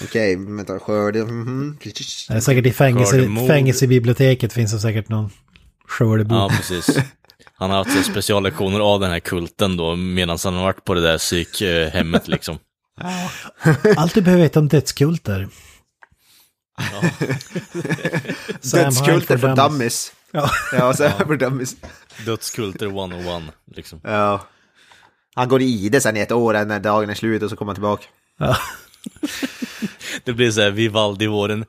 Okej, vänta, skörde. mhm. Det är säkert i fängelse, fängelsebiblioteket finns det säkert någon skördebok. Ja, precis. Han har haft speciallektioner av den här kulten då, medan han har varit på det där psykhemmet liksom. Allt du behöver veta om dödskulter. Sam Dödskulter för dummies. Ja. Ja, så här för dummies. Dödskulter 101, liksom. Ja. Han går i det sen i ett år, när dagen är slut och så kommer han tillbaka. Ja. Det blir så här Vivaldi-våren.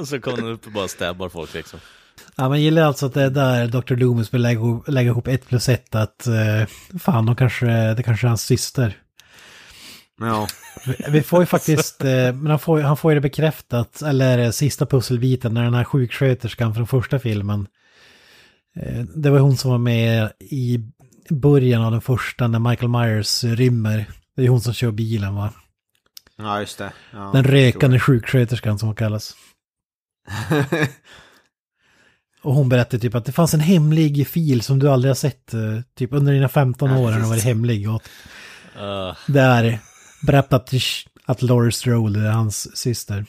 Och så kommer han upp och bara stabbar folk liksom. Ja, man gillar alltså att det är där Dr. Loomis vill lägga ihop, lägga ihop ett plus ett att eh, fan, de kanske, det kanske är hans syster. Ja. Vi får ju faktiskt, eh, men han får, han får ju det bekräftat, eller sista pusselbiten när den här sjuksköterskan från första filmen eh, Det var hon som var med i början av den första när Michael Myers rymmer. Det är hon som kör bilen va? ja, just det. Ja, Den rökande sjuksköterskan som hon kallas. Och hon berättade typ att det fanns en hemlig fil som du aldrig har sett. eh, Typ under dina 15 år har den varit hemlig. Och Uh, där berättat att Laurie Strode är hans syster.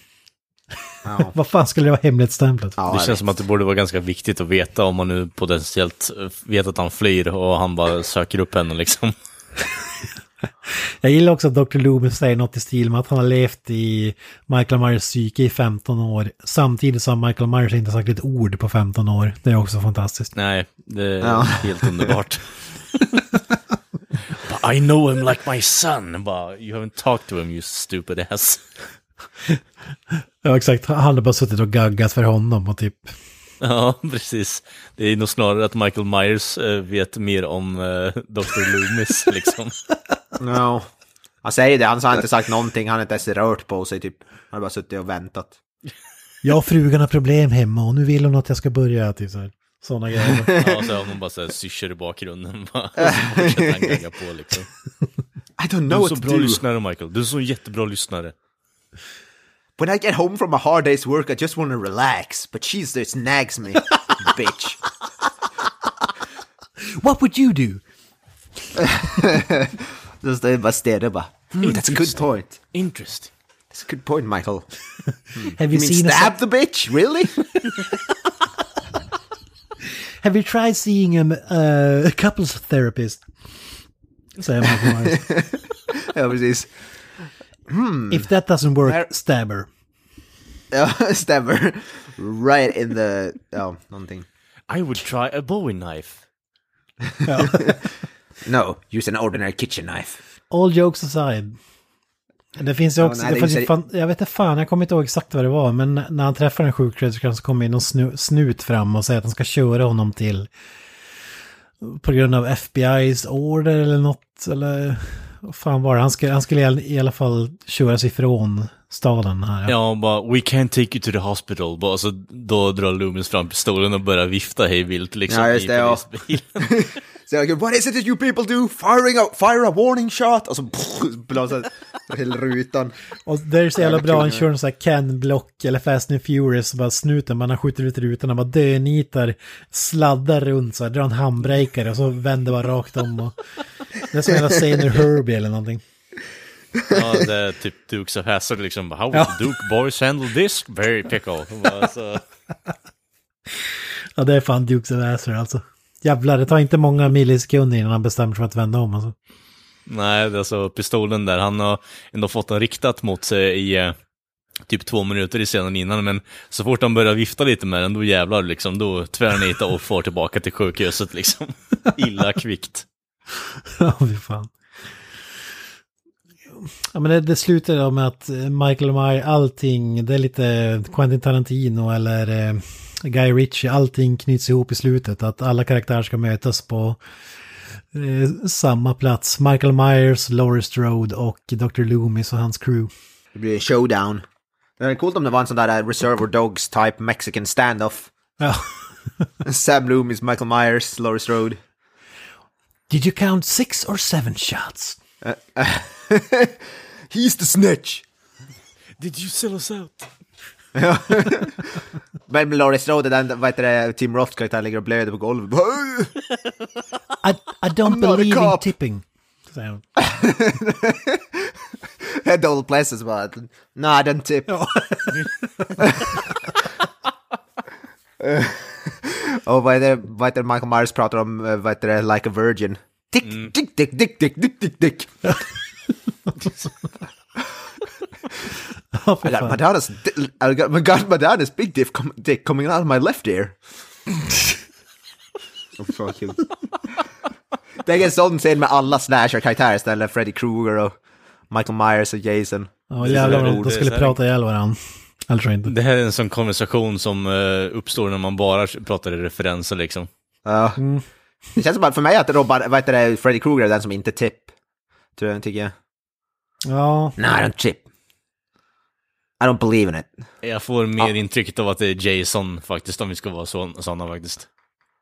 Ja. Vad fan skulle det vara hemligstämplat? Ja, det känns vet. som att det borde vara ganska viktigt att veta om man nu potentiellt eh, vet att han flyr och han bara söker upp henne liksom. Jag gillar också att Dr. Loomis säger något i stil med att han har levt i Michael Myers psyke i 15 år. Samtidigt som Michael Myers inte sagt ett ord på 15 år. Det är också fantastiskt. Nej, det är Ja. helt underbart. But I know him like my son. Bara, you haven't talked to him you stupid ass. Ja, exakt. Han har bara suttit och gaggat för honom och typ... Ja, precis. Det är nog snarare att Michael Myers eh, vet mer om eh, Dr. Loomis liksom. Ja. Han säger det, han har inte sagt någonting, han har inte ens rört på sig typ. Han har bara suttit och väntat. Jag och frugan har problem hemma och nu vill hon att jag ska börja. Typ så här. Sådana grejer. Ja, så har hon bara såhär syrsor i bakgrunden. bara. Så på liksom. I don't Du know är what så bra do. lyssnare Michael. Du är så jättebra lyssnare. When I get home from a hard day's work I just want to relax. But she's there snags me. Bitch. What would you do? Så står jag bara stirrar bara. That's a good point. Interesting. That's a good point Michael. Have you, You mean seen stab the bitch? Really? have you tried seeing a, uh, a couples therapist? Säger Michael Myers. ja, precis. If that doesn't work, Där- stab her. Ja, stämmer. Right in the... Ja, någonting. I would try a bowie knife. No, use an ordinary kitchen knife. All jokes aside. Det finns ju Ja, också, nej, det det fan, jag vet inte fan, jag kommer inte ihåg exakt vad det var, men när han träffar en sjuksköterska så kommer in någon snu, snut fram och säger att han ska köra honom till på grund av FBI's order eller något, eller vad fan var det? Han skulle, han skulle i alla- fall köras ifrån staden här. Ja, bara we can't take you to the hospital. Bara, så då drar Loomis fram pistolen och börjar vifta hej vilt liksom Ja, just i det, ja. Så jag what is it that you people do? Firing a, fire a warning shot! Och så blåser hela rutan. Och det är så jävla bra, han kör en sån här Ken Block eller Fast and Furious, och bara snuten, man har skjutit ut rutorna, bara dönitar, sladdar runt så här, drar en handbreakare och så vänder bara rakt om och... Det är som hela Sailor Herbie eller någonting. ja, det är typ Dukes of Hazzard liksom. How would Ja. Duke boys handle this? Very pickle. Bara, så, Ja, det är fan Dukes of Hazzard alltså. Jävlar, det tar inte många millisekunder innan han bestämmer sig för att vända om alltså. nej, det är alltså pistolen där. Han har ändå fått den riktat mot sig i eh, typ två minuter i scenen innan. Men så fort han börjar vifta lite med den, då jävlar liksom. Då tvärnitar och får tillbaka till sjukhuset liksom. Illa kvickt. Ja, fy fan. ja, men det, det slutar då med att Michael Myers, allting, det är lite Quentin Tarantino eller eh, Guy Ritchie, allting knyts ihop i slutet. Att alla karaktärer ska mötas på eh, samma plats. Michael Myers, Laurie Strode och Dr. Loomis och hans crew. Det blir showdown. Det är coolt om det var en sån där Reservoir Dogs type Mexican standoff. Ja. Sam Loomis, Michael Myers, Laurie Strode. Did you count six or seven shots? He's the snitch! Did you sell us out? Men Laurie Strode, den, vad heter det, Tim Roths karaktär ligger och blöder på golvet. I, I don't believe in tipping. säger hon. Donald Pleasence bara, nej den tip. Och vad det, vad heter Michael Myers pratar om, eh, vad heter det, like a virgin. Dick, dick, dick, dick, dick, dick, dick, dick. För I got. Madonna's, di- I got, I got Madonna's big dick, com- dick coming out of my left ear. oh, fuck you. Det är en sån scen med alla slasher-karaktärer istället, Freddy Krueger och Michael Myers och Jason. Ja, jävlar vad de- skulle prata ihjäl varandra. Jag inte. Det här är en sån konversation som eh, uppstår när man bara pratar i referenser liksom. Ja. Det känns som att för mig att Robban, vad heter det, Freddy Krueger är den som inte tipp. Tror jag, tycker jag. Ja, Nej, I don't tip. I don't believe in it. Jag får mer intrycket av att det är Jason faktiskt, om vi ska vara så, sådana faktiskt.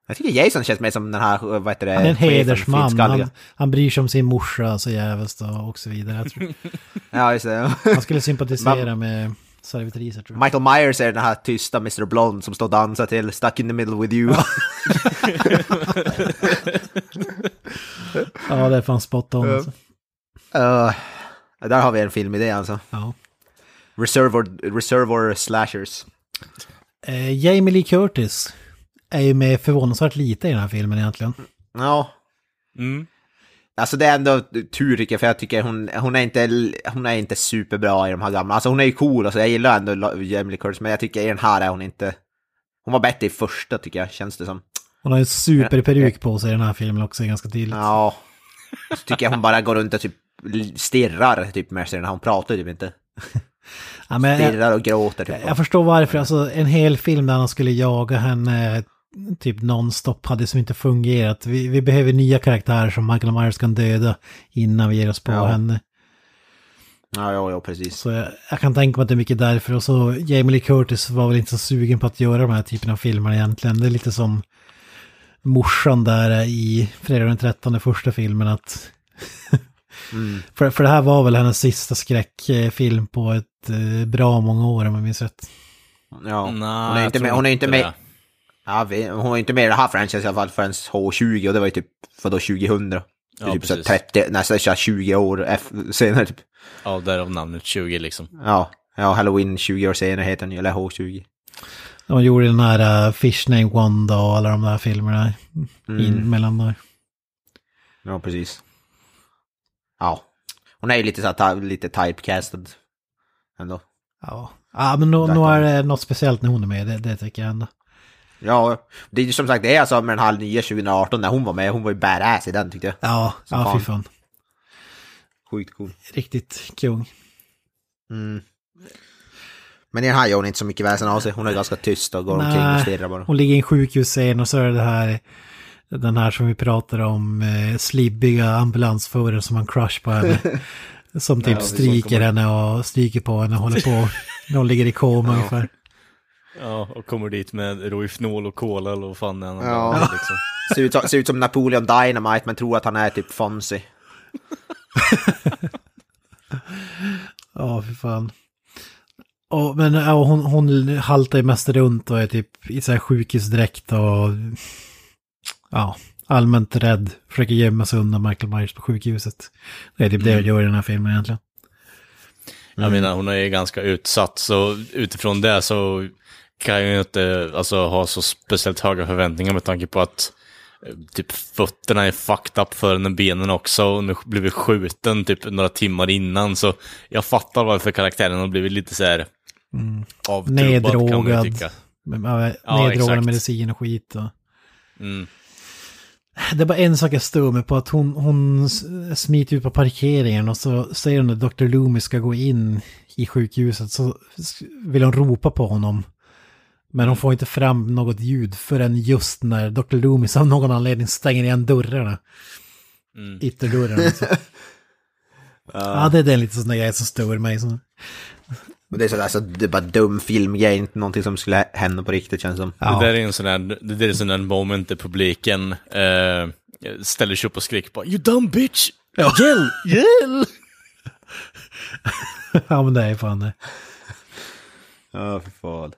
Jag tycker Jason känns mer som den här, vad heter det, han är en hedersman. Han, han bryr sig om sin morsa så jävligt och, och så vidare. Jag tror, Ja, just det. han skulle sympatisera med servitriser tror jag. Michael Myers är den här tysta Mr. Blonde som står och dansar till Stuck in the middle with you. Ja, det är fan spot on. Alltså. Uh, där har vi en filmidé alltså. Ja. Reservoir, reservoir slashers. Eh, Jamie Lee Curtis är ju med förvånansvärt lite i den här filmen egentligen. Ja, Mm. Alltså det är ändå tur tycker jag, för jag tycker hon, hon, är inte, hon är inte superbra i de här gamla. Alltså hon är ju cool, alltså jag gillar ändå Jamie Lee Curtis, men jag tycker i den här är hon inte... Hon var bättre i första tycker jag, känns det som. Hon har ju en superperuk på sig i den här filmen också ganska tydligt. Ja. Så tycker jag hon bara går runt och typ stirrar typ med sig, när hon pratar typ inte. Ja, men jag, Stirrar och gråter typ. jag förstår varför, alltså en hel film där han skulle jaga henne typ nonstop hade som inte fungerat. Vi, vi behöver nya karaktärer som Michael Myers kan döda innan vi ger oss på Ja. henne. Ja, ja, ja, precis. Så jag, jag kan tänka mig att det är mycket därför. Och så Jamie Lee Curtis var väl inte så sugen på att göra de här typen av filmer egentligen. Det är lite som morsan där i Fredag den 13 första filmen att... för, för det här var väl hennes sista skräckfilm på ett eh, bra många år om jag minns rätt. Ja. Nej, hon är inte med, hon är inte med. Ja, vi- hon är inte med i det här franchise i alla fall förrän H20 och det var ju typ, vadå, 2000? Det är Ja, typ så precis. 30, nästan så här 20 år senare typ. Ja, därav namnet 20 liksom. Ja, ja, Halloween 20 år senare heter den ju, eller H20. De gjorde den här uh, Fish Name Wanda och alla de där filmerna in mellan där. Ja, precis. Ja. Hon är ju lite så här, lite typecastad. Ändå. Ja, ja men nu, nu är det något speciellt när hon är med, det, det tycker jag ändå. Ja, det är ju som sagt, det är alltså med den här nya 2018 när hon var med, hon var ju badass i den tyckte jag. Ja, Som ja fan. fy fan. Sjukt cool. Riktigt kung. Men i den här gör hon inte så mycket väsen av sig, hon är ganska tyst och går omkring och stirrar bara. hon ligger i en sjukhusscen och så är det här, den här som vi pratar om, eh, slibbiga ambulansförare som en crush på henne. Som typ Ja, stryker henne och stryker på henne och håller på. När hon ligger i koma ungefär. Ja, och kommer dit med Rohypnol och cola eller vad fan han Ja. Liksom. Ser ut, som- ser ut som Napoleon Dynamite men tror att han är typ Fonzie. Ja, för fan. Och, men ja, hon, hon haltar ju mest runt och är typ i så här sjukhusdräkt och ja, allmänt rädd. Försöker gömma sig undan Michael Myers på sjukhuset. Det är typ det jag gör i den här filmen egentligen. Jag menar, hon är ju ganska utsatt, så utifrån det så kan jag ju inte alltså, ha så speciellt höga förväntningar med tanke på att eh, typ fötterna är fucked up för henne, benen också, och nu blivit skjuten typ några timmar innan, så jag fattar varför karaktären har blivit lite så här avtrubbad kan man Neddrogad. tycka. Med, med, Ja, neddrogad medicin och skit och... Mm. Det är bara en sak jag stör mig på, att hon, hon smiter ut på parkeringen och så säger hon att Dr. Loomis ska gå in i sjukhuset så vill hon ropa på honom. Men hon får inte fram något ljud förrän just när Dr. Loomis av någon anledning stänger igen dörrarna. Mm. Ytterdörrarna. Alltså. ja, det är den lite sån där grej som stör mig. Så. Och det är sådär, alltså, det är bara dum filmgrej, inte någonting som skulle hända på riktigt känns som. Ja. Det där är en sån där, det där är en sån där moment där publiken eh, ställer sig upp och skriker på You dumb bitch! Ja. Gäll! Gäll! ja men det är fan det. Ja, för fan.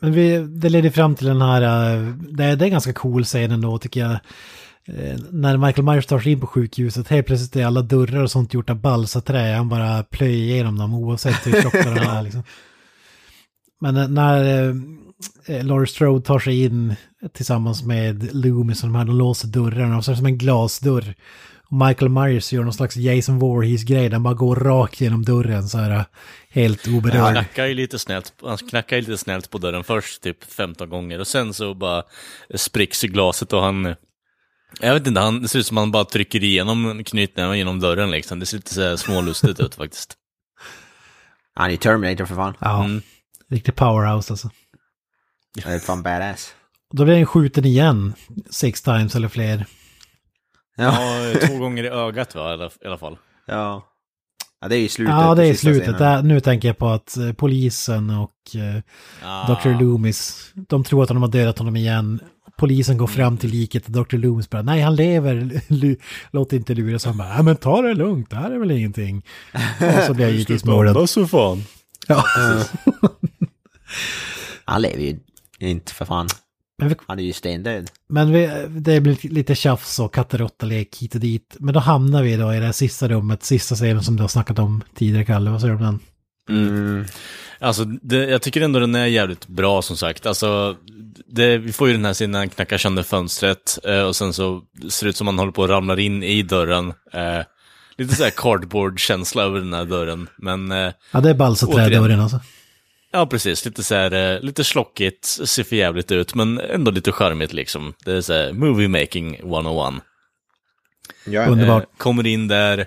Men vi, det leder fram till den här, eh, det är, det är en ganska cool scen ändå tycker jag. Eh, när Michael Myers tar sig in på sjukhuset, helt plötsligt är alla dörrar och sånt gjort av balsaträ. Han bara plöjer igenom dem oavsett hur tjocka de är. Liksom. Men eh, när eh, Laurie Strode tar sig in tillsammans med Loomis och de här, de låser dörrarna och så är det som en glasdörr. Och Michael Myers gör någon slags Jason Voorhees-grej, den bara går rakt genom dörren så här helt oberörd. Han knackar ju lite snällt, han knackar lite snällt på dörren först, typ 15 gånger och sen så bara spricks glaset och han jag vet inte, han, det ser ut som att han bara trycker igenom knytnäven genom dörren liksom. Det ser lite så smålustigt ut faktiskt. Han är Terminator för fan. Ja, mm. riktig powerhouse alltså. Det är fan badass. Då blir han skjuten igen, six times eller fler. Ja, ja två gånger i ögat va, i alla fall. Ja. Ja, det är i slutet. Ja, det är slutet. Där, nu tänker jag på att uh, polisen och uh, ah. Dr. Loomis, de tror att de har dödat honom igen polisen går fram till liket och Dr. Loomis bara, nej han lever, låt inte luras. Han bara, nej men ta det lugnt, det här är väl ingenting. Och så blir jag givetvis mördad. så fan. Ja. han lever ju inte för fan. Vi, han är ju stendöd. Men vi, det blir lite tjafs och katt och lek hit och dit. Men då hamnar vi då i det här sista rummet, sista scenen som du har snackat om tidigare, Kalle. Vad säger du om den? Mm. Alltså, det, jag tycker ändå den är jävligt bra som sagt. Alltså, det, vi får ju den här scenen när han knackar sönder fönstret eh, och sen så ser det ut som han håller på att ramla in i dörren. Eh, lite såhär cardboard-känsla över den här dörren, men... Eh, ja, det är balsaträdörren alltså. Ja, precis. Lite så här, eh, lite slockigt, ser för jävligt ut, men ändå lite charmigt liksom. Det är så här, movie making 101. Ja, Underbart. Eh, kommer in där,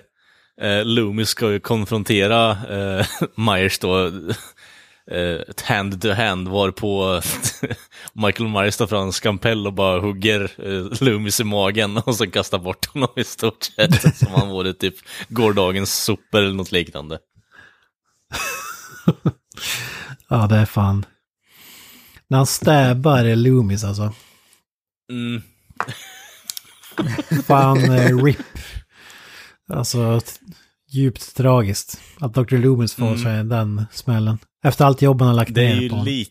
eh, Loomis ska ju konfrontera eh, Myers då, eh, ett hand-to-hand var på Michael Myers tar fram en skampell och bara hugger eh, Loomis i magen och sen kastar bort honom i stort sett. som han vore typ gårdagens sopor eller något liknande. ja, det är fan. När han stäbar Loomis alltså. Mm. fan, eh, RIP. Alltså, djupt tragiskt. Att Dr. Loomis får mm. sig den smällen. Efter allt jobb han har lagt det ner på honom.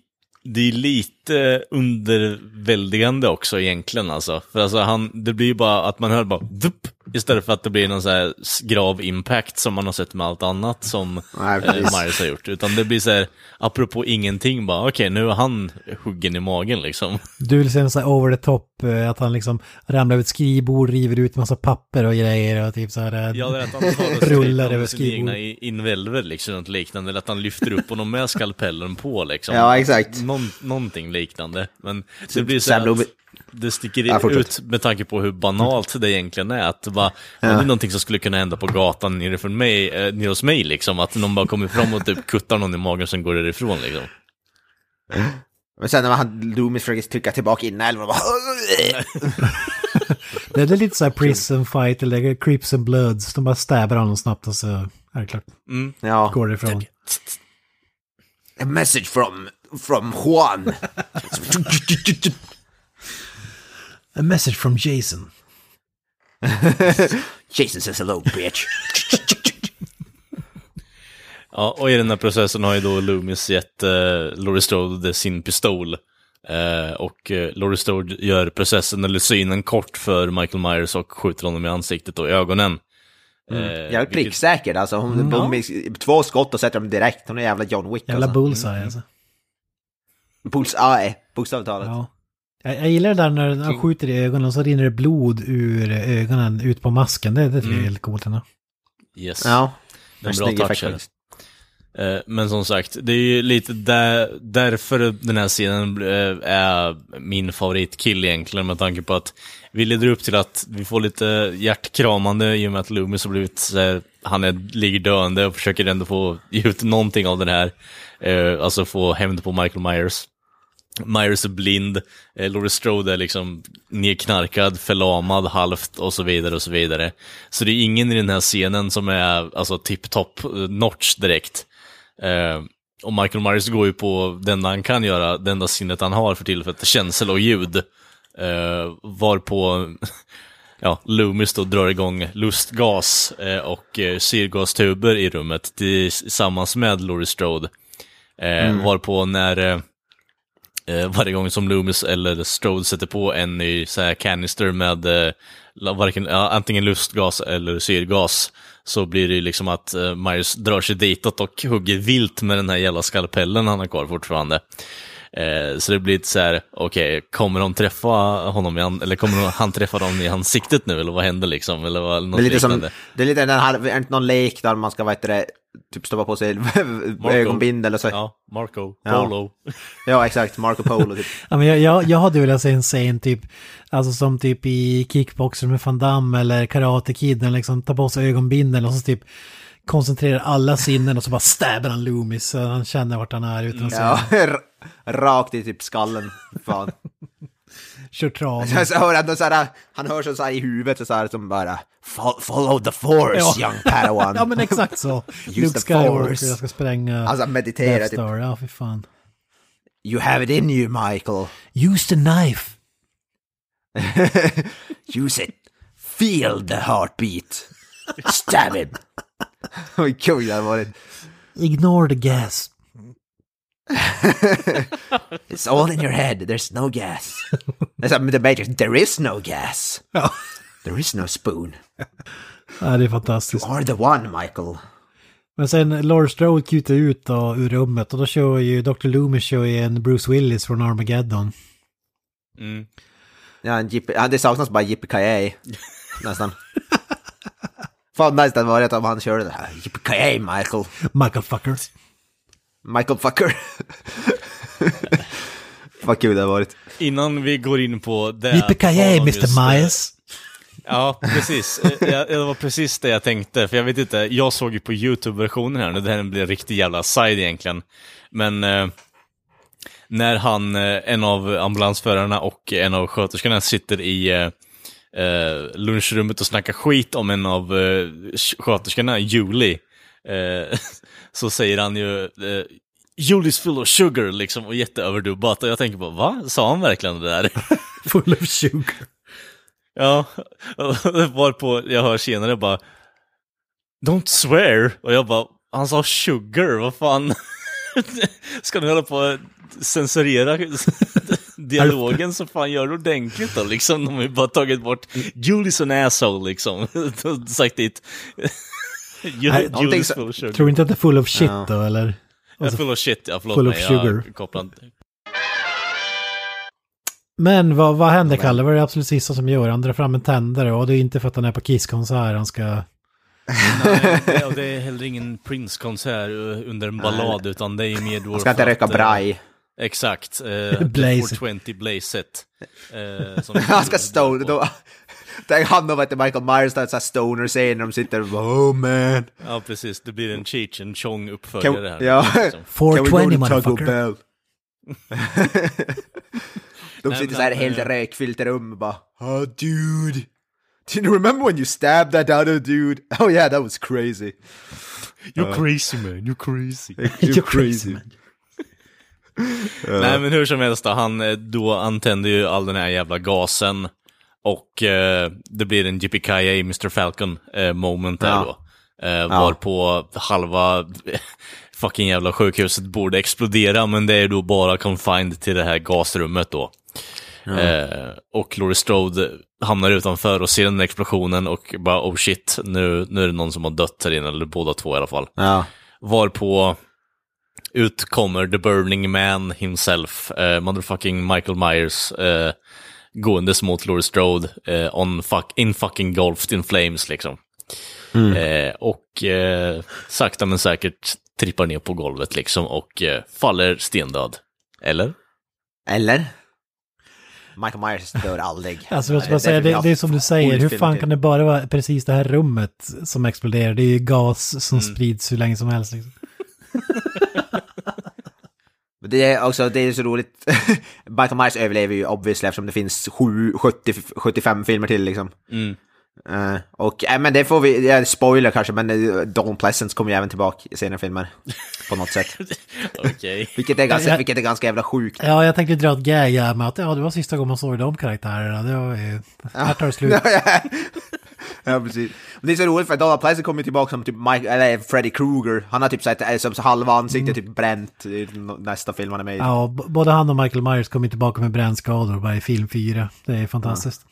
Det är lite underväldigande också egentligen alltså. För alltså han, det blir ju bara att man hör bara dupp, Istället för att det blir någon så här grav impact som man har sett med allt annat som Nej, eh, Marius har gjort. Utan det blir så här, apropå ingenting bara, okej okay, nu är han huggen i magen liksom. Du vill se en sån här over the top, eh, att han liksom ramlar över ett skrivbord, river ut massa papper och grejer och typ så här eh, Ja, det är att han tar rullar över skrivbord. egna invelver liksom, något liknande. Eller att han lyfter upp honom med skalpellen på liksom. Ja, exakt. Någon, någonting liknande. Men det blir så här, det sticker ja, ut med tanke på hur banalt det egentligen är. Att bara, ja. det är någonting som skulle kunna hända på gatan nere, från mig, eh, nere hos mig liksom. Att någon bara kommer fram och typ kuttar någon i magen och sen går därifrån liksom. Men sen när han, Loomis försöker trycka tillbaka in älven och bara... det är lite såhär prison fight eller creeps and bloods. De bara stäbar honom snabbt och så är det klart. Mm. Ja. Går därifrån. A message from, from Juan. A message from Jason. Jason says hello bitch. ja, och i den här processen har ju då Loomis gett uh, Laurie Strode sin pistol. Uh, och uh, Laurie Strode gör processen eller synen kort för Michael Myers och skjuter honom i ansiktet och i ögonen. Mm. Uh, Jävligt pricksäkert alltså. Hon, mm. de, två skott och sätter dem direkt. Hon är jävla John Wick. Jävla alltså. bullseye mm. alltså. Bullseye, bokstavligt talat. Ja. Jag, jag gillar det där när han skjuter i ögonen och så rinner det blod ur ögonen ut på masken. Det, det tycker jag är mm. helt coolt ändå. Yes. Ja. Det är en bra touch Eh, Men som sagt, det är ju lite där, därför den här scenen eh, är min favoritkill egentligen, med tanke på att vi leder upp till att vi får lite hjärtkramande i och med att Loomis har blivit så här, han är, ligger döende och försöker ändå få ge ut någonting av den här, eh, alltså få hämnd på Michael Myers. Myers är blind, eh, Laurie Strode är liksom nedknarkad, förlamad halvt och så vidare och så vidare. Så det är ingen i den här scenen som är alltså tip-top eh, notch direkt. Eh, och Michael Myers går ju på det enda han kan göra, det enda sinnet han har för tillfället, känsel och ljud. Eh, varpå ja, Loomis då drar igång lustgas eh, och eh, syrgastuber i rummet tillsammans med Laurie Strode. Eh, Varpå när eh, varje gång som Loomis eller Strode sätter på en ny så här, canister med eh, varken, ja, antingen lustgas eller syrgas så blir det ju liksom att eh, Myers drar sig ditåt och hugger vilt med den här jävla skalpellen han har kvar fortfarande. Eh, så det blir lite så här, okej, kommer de träffa honom i an- eller kommer han träffa dem i ansiktet nu eller vad händer liksom? Eller vad, något Det är lite som, liknande. det är lite den här, är inte någon lek där man ska, vad heter det, typ stoppa på sig ögonbindel och så. Ja. Ja, Marco, Ja. Polo. exakt, Marco Polo typ. Ja, men jag, jag, jag hade velat se en scen typ, alltså som typ i Kickboxer med Van Damme eller Karate Kid, liksom tar på sig ögonbindeln och så typ koncentrerar alla sinnen och så bara stabbar han Loomis så han känner vart han är utan att Ja, rakt i typ skallen. Fan. kör trav. Så, så hör han, så här, han hör så, här i huvudet så här som bara "Fo- Follow the force Ja. young padawan. Ja men exakt så. Use Luke the Skywalker, force. jag ska spränga Alltså meditera typ. Ja, fy fan. You have it in you Michael. Use the knife. Use it. Feel the heartbeat. Stab him. Oj, kul det hade varit. Ignore the gas. It's all in your head, there's no gas. Det är som The Matrix, there is no gas. Ja. There is no spoon. ja, det är fantastiskt. You are the one Michael. Men sen Laurie Strode kutar ut då, ur rummet och då kör ju Dr. Loomis kör ju en Bruce Willis från Armageddon. Mm. Ja, en jippie, ja, det saknas bara Yippee Nästan. Fan nice det hade varit om han körde det här. Yippee Michael. Michael Fucker. Michael Fucker. Vad kul det hade varit. Innan vi går in på det... Yippee Mr. eh, Myers. Ja, precis. Eh, Det var precis det jag tänkte, för jag vet inte, jag såg ju på YouTube-versionen här nu, det här blir en riktig jävla side egentligen. Men eh, när han, eh, en av ambulansförarna och en av sköterskorna sitter i eh, eh, lunchrummet och snackar skit om en av eh, sköterskorna, Julie, eh, så säger han ju eh, Julie's full of sugar liksom och jätteöverdubbat och jag tänker på, va? Sa han verkligen det där? Full of sugar. Ja, varpå jag hör senare bara Don't swear! Och jag bara, han sa sugar, vad fan? Ska ni hålla på och censurera dialogen så fan gör det ordentligt då liksom. De har ju bara tagit bort Julie's an asshole liksom. Sagt dit. Julie's full of sugar. Tror inte att det är full of shit Ja. då eller? Ja, full of shit, ja förlåt full of sugar. Jag. Men vad, vad händer Kalle? Vad är det absolut sista som gör? Han drar fram en tändare och det är inte för att han är på Kiss-konsert han ska... Nej, det, och det är heller ingen Prince-konsert eh, under en ballad, utan det är ju mer då Han ska inte röka att, eh, braj. Exakt. Eh, Blaze. 420 Blaze-et. Eh, Han ska stone. Då, Tänk han och vet du, Michael Myers där så här stoner scen när de sitter och bara, oh man. Ja, precis. Det blir en Cheech and Chong uppföljare här. ja. liksom. Can we go 420 to Taco motherfucker. Bell? De Nej, sitter så här han, helt eh, rökfyllt i rum och bara Oh dude! Do you remember when you stabbed that other dude? Oh yeah, that was crazy. You're crazy man, you're crazy. You're crazy. man. Nej men hur som helst då, han eh, då antänder ju all den här jävla gasen och eh, det blir en JPKA Mr. Falcon eh, moment där Ja. då. Eh, Varpå halva fucking jävla sjukhuset borde explodera men det är då bara confined till det här gasrummet då. Eh, och Laurie Strode hamnar utanför och ser den explosionen och bara oh shit, nu, nu är det någon som har dött här inne, eller båda två i alla fall. Ja. Varpå ut kommer The Burning Man himself, eh, motherfucking Michael Myers, eh, gåendes mot Laurie Strode, eh, on fuck, in fucking golfed in flames liksom. Eh, och eh, sakta men säkert trippar ner på golvet liksom och faller stendöd. Eller? Eller? Michael Myers dör aldrig. Alltså jag bara säga, det, det är som du säger, hur fan kan det bara vara precis det här rummet som exploderar? Det är ju gas som Mm. sprids hur länge som helst. Liksom. Det är också, det är så roligt. Michael Myers överlever ju obviously eftersom det finns sju, 70, 75 filmer till liksom. Mm. Eh, och, äh, men det får vi, ja, spoiler kanske, men uh, Dawn Pleasance kommer ju även tillbaka i senare filmer. På något sätt. Vilket är ganska, vilket är ganska jävla sjukt. Ja, jag tänkte dra ett gag här med att ja, det var sista gången man såg de karaktärerna. Det var ju... Här tar det slut. ja, precis. Men det är så roligt för Donald Pleasant kommer tillbaka som typ Mike, eller Freddy Krueger. Han har typ så här, som halva ansiktet typ bränt i nästa film han är med i. Ja, både han och Michael Myers kommer tillbaka med brännskador bara i film 4. Det är fantastiskt.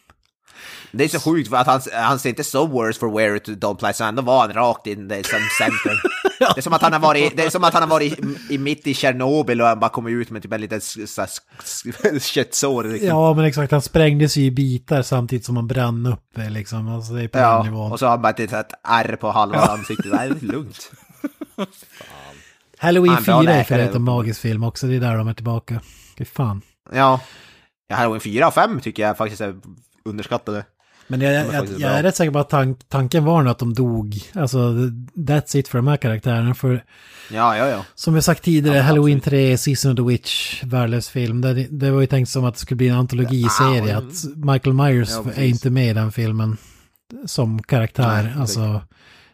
Det är så sjukt för att han, han ser inte så worse for wear ut Donald Pleasant, ändå var han rakt in i som center. Det är som att han har varit, det är som att han har varit i, i mitt i Tjernobyl och han bara kommer ut med typ en liten köttsår. Liksom. Ja, men exakt. Han sprängdes ju i bitar samtidigt som han brann upp liksom. Alltså det är på Ja, nivån. och så har han bara ett, ett ärr på halva ansiktet. Det är lugnt. Halloween Han bra 4 är för en magisk film också. Det är där de är tillbaka. Fy fan. Ja. ja, Halloween 4 och 5 tycker jag faktiskt är underskattade. Men jag, jag, är jag, jag är rätt säker på att tank, tanken var nog att de dog. Alltså, that's it för de här karaktärerna. För Ja, ja, ja. som jag sagt tidigare, Ja, Halloween absolut. 3, Season of the Witch, värdelös film. Det, det var ju tänkt som att det skulle bli en antologiserie. Ja, att Michael Myers Ja, är inte med i den filmen som karaktär. Nej, alltså,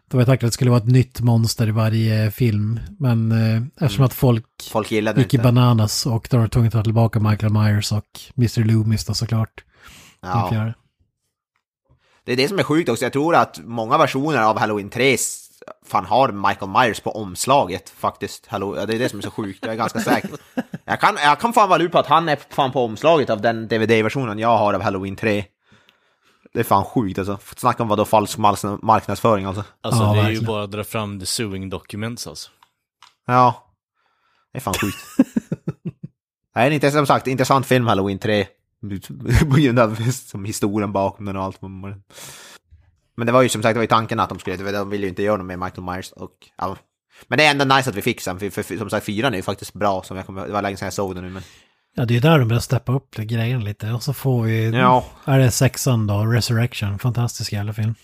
det var ju tänkt att det skulle vara ett nytt monster i varje film. Men eh, eftersom att folk Folk gick i inte. bananas och de var tvungna att ta tillbaka Michael Myers och Mr. Loomis då såklart. Den Ja. fjärde. Det är det som är sjukt också. Jag tror att många versioner av Halloween 3 s- fan har Michael Myers på omslaget faktiskt. Hallo, ja, det är det som är så sjukt, jag är ganska säker. Jag kan, jag kan fan vara lur på att han är fan på omslaget av den DVD-versionen jag har av Halloween 3. Det är fan sjukt alltså. Snacka om vadå falsk mark- marknadsföring alltså. Alltså Ja, det är verkligen. ju bara att dra fram the suing documents alltså. Ja. Det är fan sjukt. Det är som sagt intressant film Halloween 3. På grund av som historien bakom den och allt. Men det var ju som sagt, det var ju tanken att de skulle, de ville ju inte göra något med Michael Myers och ja. Men det är ändå nice att vi fick sen, för, för, för som sagt fyran är ju faktiskt bra, som jag kommer, det var länge sedan jag såg den nu men. Ja, det är där de börjar steppa upp grejen lite. Och så får vi... Ja. Är det sexan då? Resurrection. Fantastisk jävla film.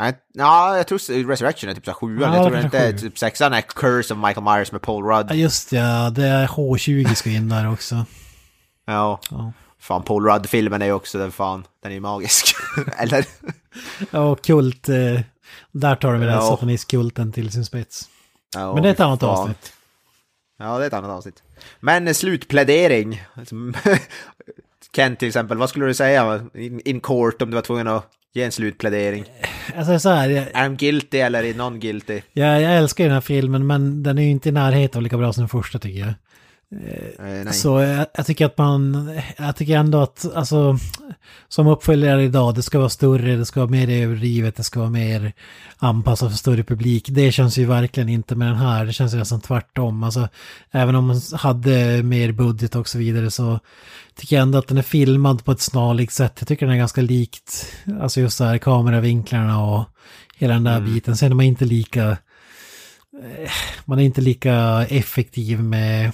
Nej, Ja, jag tror Resurrection är typ såhär sjuan, Ja, jag tror inte, sju. typ sexan är Curse of Michael Myers med Paul Rudd. Ja, just ja. Det är H20 ska in där också. Ja. Ja. Fan, Paul Rudd-filmen är ju också, den fan, den är ju magisk. Eller? Ja, kult. Eh, där tar de den Ja. satanistkulten till sin spets. Ja, Men det är ett annat fan. avsnitt. Ja, det är ett annat avsnitt. Men eh, slutplädering. Som- Ken till exempel, vad skulle du säga in, in court om du var tvungen att ge en slutplädering? Alltså så här, jag, Är de guilty eller är non-guilty? jag, jag älskar ju den här filmen men den är ju inte i närheten av lika bra som den första tycker jag. Eh, nej. Så jag, jag tycker att man, jag tycker ändå att, alltså, som uppföljare idag, det ska vara större, det ska vara mer överdrivet, det ska vara mer anpassat för större publik. Det känns ju verkligen inte med den här, det känns ju nästan tvärtom. Alltså, även om man hade mer budget och så vidare så tycker jag ändå att den är filmad på ett snarlikt sätt. Jag tycker den är ganska likt, alltså just så här kameravinklarna och hela den där biten. Sen är man inte lika, eh, man är inte lika effektiv med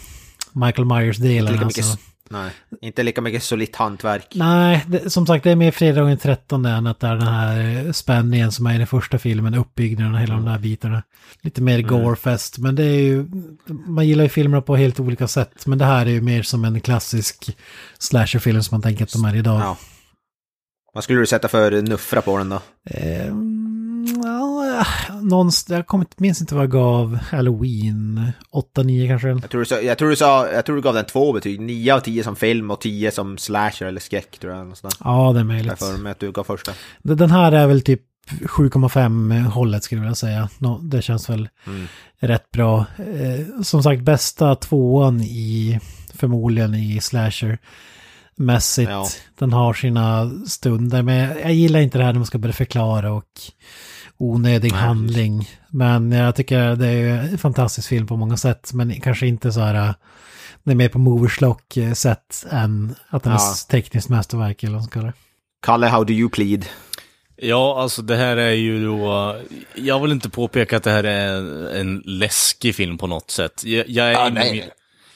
Michael Myers-delen. lika Alltså. nej, inte lika mycket solitt hantverk. Nej, det, som sagt det är mer fredag den 13 än att det är den här spänningen som är i den första filmen, uppbyggnaden och hela de där bitarna. Lite mer gore-fest, men det är ju, man gillar ju filmerna på helt olika sätt, men det här är ju mer som en klassisk slasherfilm som man tänker att de är idag. Ja. Vad skulle du sätta för nuffra på den då? Ehm, ja, någonstans, jag kommer, minns inte vad jag gav Halloween, 8-9 kanske. Jag tror, du sa, jag, tror du sa, jag tror du gav den två betyg, 9 av 10 som film och 10 som slasher eller skräck tror jag. där. Ja, det är Jag möjligt. för mig att du gav första. Den här är väl typ 7,5 hållet skulle jag vilja säga. Det känns väl Mm. rätt bra. Eh, som sagt, bästa tvåan i förmodligen i slasher mässigt. Ja. Den har sina stunder, men jag, jag gillar inte det här när man ska börja förklara och onödig Nej, handling. Men jag tycker det är en fantastisk film på många sätt, men kanske inte så här eh, det är mer på moverslock eh, sätt än att den Ja. är tekniskt mästerverk eller vad man ska kalla det. Kalle, how do you plead? Ja, alltså det här är ju då... Jag vill inte påpeka att det här är en läskig film på något sätt. Jag, jag är, Ja, inne, nej. mer,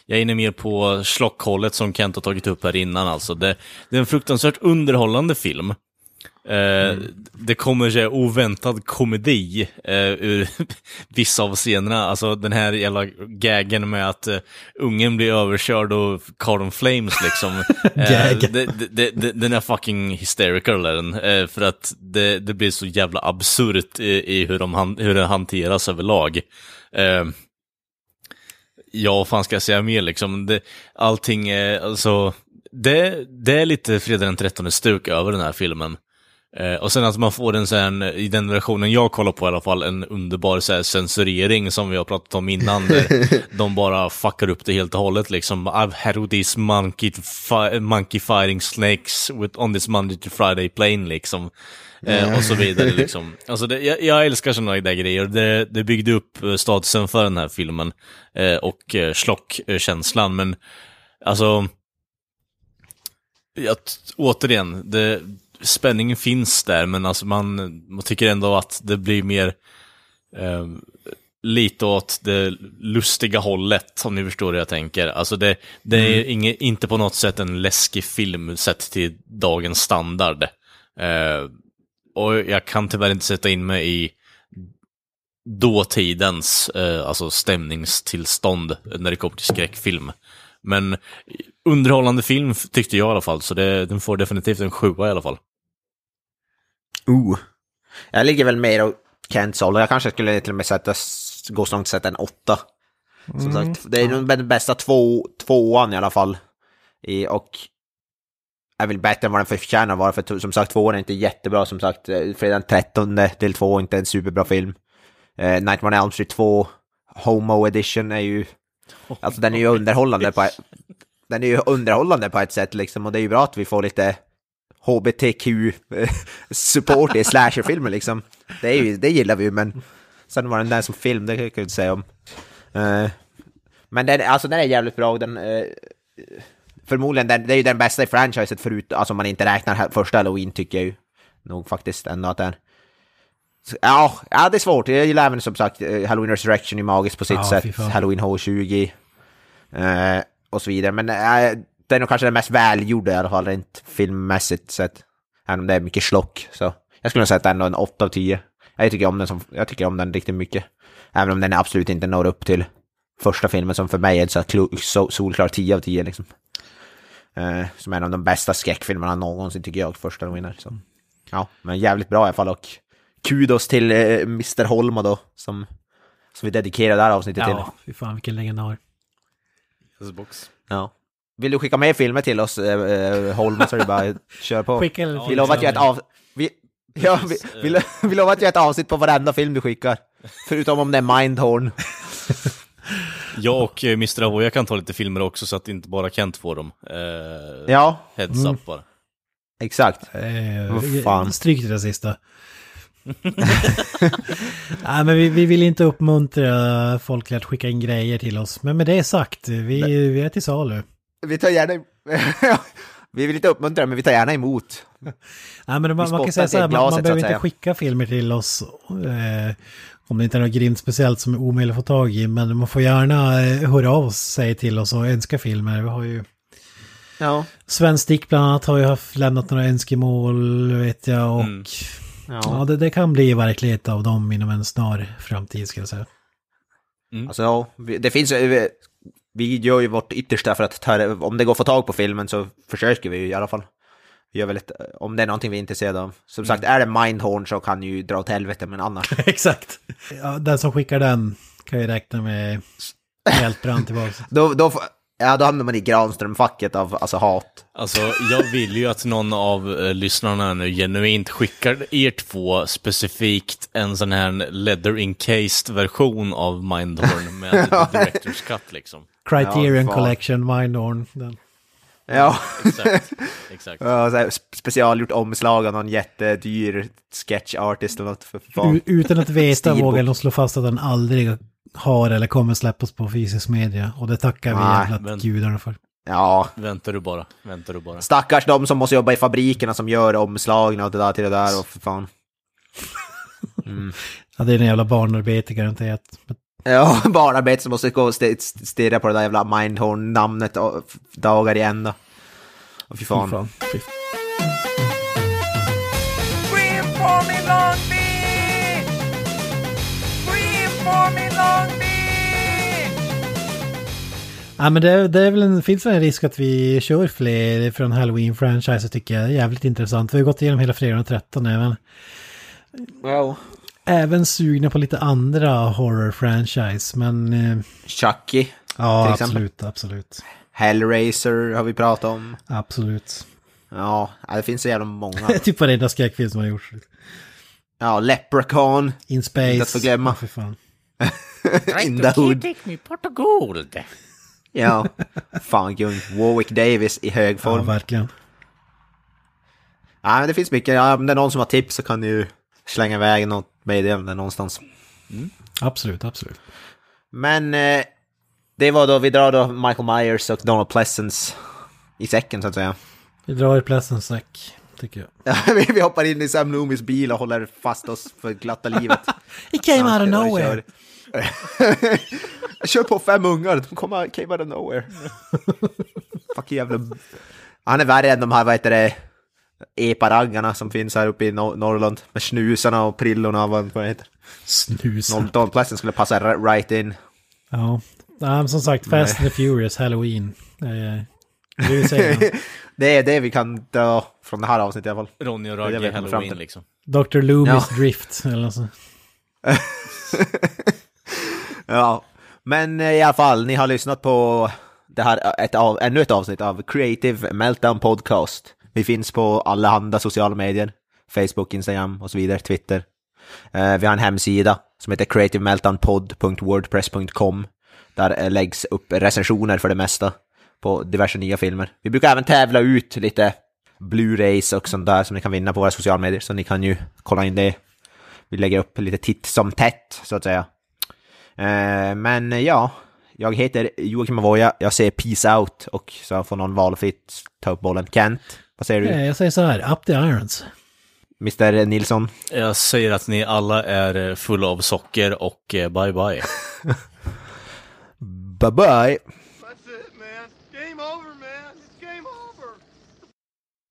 jag är inne mer på slockhållet som Kent har tagit upp här innan. Alltså. Det, det är en fruktansvärt underhållande film. Eh, Det kommer sig oväntad komedi eh, ur vissa av scenerna. Alltså den här jävla gaggen med att eh, ungen blir överkörd och Cardon Flames liksom. Eh, det, det, det, den är fucking hysterical är den. Eh, för att det, det blir så jävla absurt i, i hur, de han, hur det hanteras överlag. Eh, Ja, vad fan ska jag säga mer liksom? Det, allting är, alltså, det, det är lite fredag den 13 stuk över den här filmen. Eh, och sen att man får en sån, i den versionen jag kollar på i alla fall, en underbar så censurering som vi har pratat om innan, där de bara fuckar upp det helt och hållet liksom. I've had these monkey, fi monkey firing snakes with, on this Monday to Friday plane liksom. Eh, och så vidare liksom. Alltså det, jag, jag älskar sådana där grejer. Det, det byggde upp eh, statusen för den här filmen. Eh, och eh, slockkänslan, men alltså... Jag, återigen, det, spänningen finns där, men alltså man, man tycker ändå att det blir mer eh, lite åt det lustiga hållet, om ni förstår hur jag tänker. Alltså det, det är inge, inte på något sätt en läskig film sett till dagens standard. Eh, och jag kan tyvärr inte sätta in mig i dåtidens eh, alltså stämningstillstånd när det kommer till skräckfilm. Men underhållande film tyckte jag i alla fall, så det, den får definitivt en sjua i alla fall. Uh. Jag ligger väl mer åt Kents håll. Jag kanske skulle till och med sätta, gå så långt sätta en åtta. Som sagt, det är nog den bästa två, tvåan i alla fall. I, och är väl bättre än vad den förtjänar vara, för som sagt tvåan är inte jättebra, som sagt, eh, fredag den 13 del 2 är inte en superbra film. Eh, Nightmare on Elm Street 2, Homo Edition är ju, alltså den är ju underhållande på, den är ju underhållande på ett sätt liksom, och det är ju bra att vi får lite HBTQ-support i slasherfilmer liksom. Det, är ju, det gillar vi ju, men sen var den där som film, det kan jag inte säga om. Eh, men den, alltså, den är jävligt bra, den... eh, förmodligen, den, det är ju den bästa i franchiset förut, alltså om man inte räknar första Halloween tycker jag ju. Nog faktiskt ändå att den... Ja, ja, det är svårt. Jag gillar även som sagt eh, Halloween Resurrection är magiskt på sitt Ja, sätt. Halloween H20. eh, och så vidare. Men eh, det är nog kanske den mest välgjorda i alla fall rent filmmässigt sett. Även om det är mycket slock. Så jag skulle nog sätta ändå en 8 av 10. Jag tycker om den, som, jag tycker om den riktigt mycket. Även om den absolut inte når upp till första filmen som för mig är så solklar 10 av 10 liksom. Eh, som är en av de bästa skräckfilmerna någonsin tycker jag, första Halloween. Så. Ja, men jävligt bra i alla fall och kudos till eh, Mr. Holma då, som, som vi dedikerar det här avsnittet till. Ja, fy fan vilken legendar. Ja. Vill du skicka med filmer till oss, eh, eh, Holma, så är det bara köra på. Skicka en vi lovar att göra ett av... Vi, ja, vi, vi, lo- vi lovar att göra ett avsnitt på varenda film du skickar. Förutom om det är Mindhorn. Jag och eh, Mr. Avoya kan ta lite filmer också så att inte bara Kent får dem. Eh, Ja, Heads up bara. exakt. Eh, Vad fan. Stryk det sista. Nej, men vi, vi vill inte uppmuntra folk till att skicka in grejer till oss. Men med det sagt, vi, vi är till salu. Vi tar gärna... vi vill inte uppmuntra, men vi tar gärna emot. Nej, men man, man kan säga så här, man, glaset, man behöver inte skicka filmer till oss eh, om det inte är något grymt speciellt som är omöjligt att få tag i. Men man får gärna eh, höra av sig till oss och önska filmer. Vi har ju Ja. Sven Stick bland annat har ju haft lämnat några önskemål vet jag och Mm. ja. ja. det, det kan bli verklighet av dem inom en snar framtid ska jag säga. Alltså, ja, det finns... Vi gör ju vårt yttersta för att ta, om det går att få tag på filmen så försöker vi ju i alla fall. Vi gör väl ett, om det är någonting vi är intresserade av. Som sagt, är det Mindhorn så kan ju dra åt helvete, men annars. Exakt. Ja, den som skickar den kan ju räkna med helt brand tillbaka. Då, då, ja, då hamnar man i Granström-facket av alltså, hat. Alltså, jag vill ju att någon av eh, lyssnarna nu genuint skickar er två specifikt en sån här leather encased version av Mindhorn med director's cut liksom. Criterion fan. Collection, Mindhorn. Den. Ja, Exakt. Exakt. ja så här, sp- specialgjort omslag av någon jättedyr sketch artist eller något. För fan. Utan att veta vågar de slå fast att den aldrig har eller kommer släppas på fysisk media. Och det tackar vi jävla men- gudarna för. Ja, Väntar du bara, väntar du bara. stackars de som måste jobba i fabrikerna som gör omslagen och det där till det där och för fan. Ja, det är en jävla barnarbete garanterat. Ja, barnarbete som måste gå och st- st- stirra på det där jävla Mindhorn-namnet dagar i ända. Och fy fan. Fy fan. Fy! Ja men det, det är väl en, finns väl en risk att vi kör fler från Halloween-franchise tycker jag. är Jävligt intressant. Vi har gått igenom hela fredagen den 13 även. Wow. Även sugna på lite andra horror-franchise. Men eh, Chucky, ja, Till exempel. absolut, absolut. Hellraiser har vi pratat om. Absolut. Ja, ja, det finns så jävla många. typ varenda skräckfilm som har gjorts. Ja, Leprechaun, In Space. Inte att förglömma. Ja, för fan. In the Hood. Me pot of gold. Ja, fan gung. Warwick Davis i hög Ja, form. Ja, verkligen. men det finns mycket. Ja, om det är någon som har tips så kan ni ju slänga iväg något meddelande någonstans. Absolut, absolut. Men eh, det var då, vi drar då Michael Myers och Donald Pleasence i säcken så att säga. Vi drar i Pleasant säck, tycker jag. Ja, vi, hoppar in i Sam Loomis bil och håller fast oss för glatta livet. It came out of nowhere. Jag kör på fem ungar, de kommer, came out of nowhere. Fuck jävla... Han är värre än de här, vad heter det, eparaggarna som finns här uppe i Nor- Norrland. Med snusarna och prillorna och vad det heter. Snus. Någon Don Pleasant skulle passa ri- right in. Ja. men som sagt, Fast and the Furious, Halloween. Eh, Det vill säga Det är det vi kan dra från det här avsnittet i alla fall. Ronny och Ragge Halloween till. liksom. Dr. Loomis Ja. Drift. Eller sånt. Ja, men eh, i alla fall, ni har lyssnat på det här, ett av, ännu ett avsnitt av Creative Meltdown Podcast. Vi finns på alla andra sociala medier, Facebook, Instagram och så vidare, Twitter. Eh, vi har en hemsida som heter creativemeltdownpod.wordpress.com. Där eh, läggs upp recensioner för det mesta på diverse nya filmer. Vi brukar även tävla ut lite Blu-rays och sånt där som ni kan vinna på våra sociala medier, så ni kan ju kolla in det. Vi lägger upp lite titt som tätt, så att säga. Eh, men ja, jag heter Joakim Avoya, jag säger peace out och så får någon valfritt ta upp bollen. Kent, vad säger du? Jag säger så här, up the irons. Mr Nilsson? Jag säger att ni alla är eh, fulla av socker och eh, bye bye. Bye bye!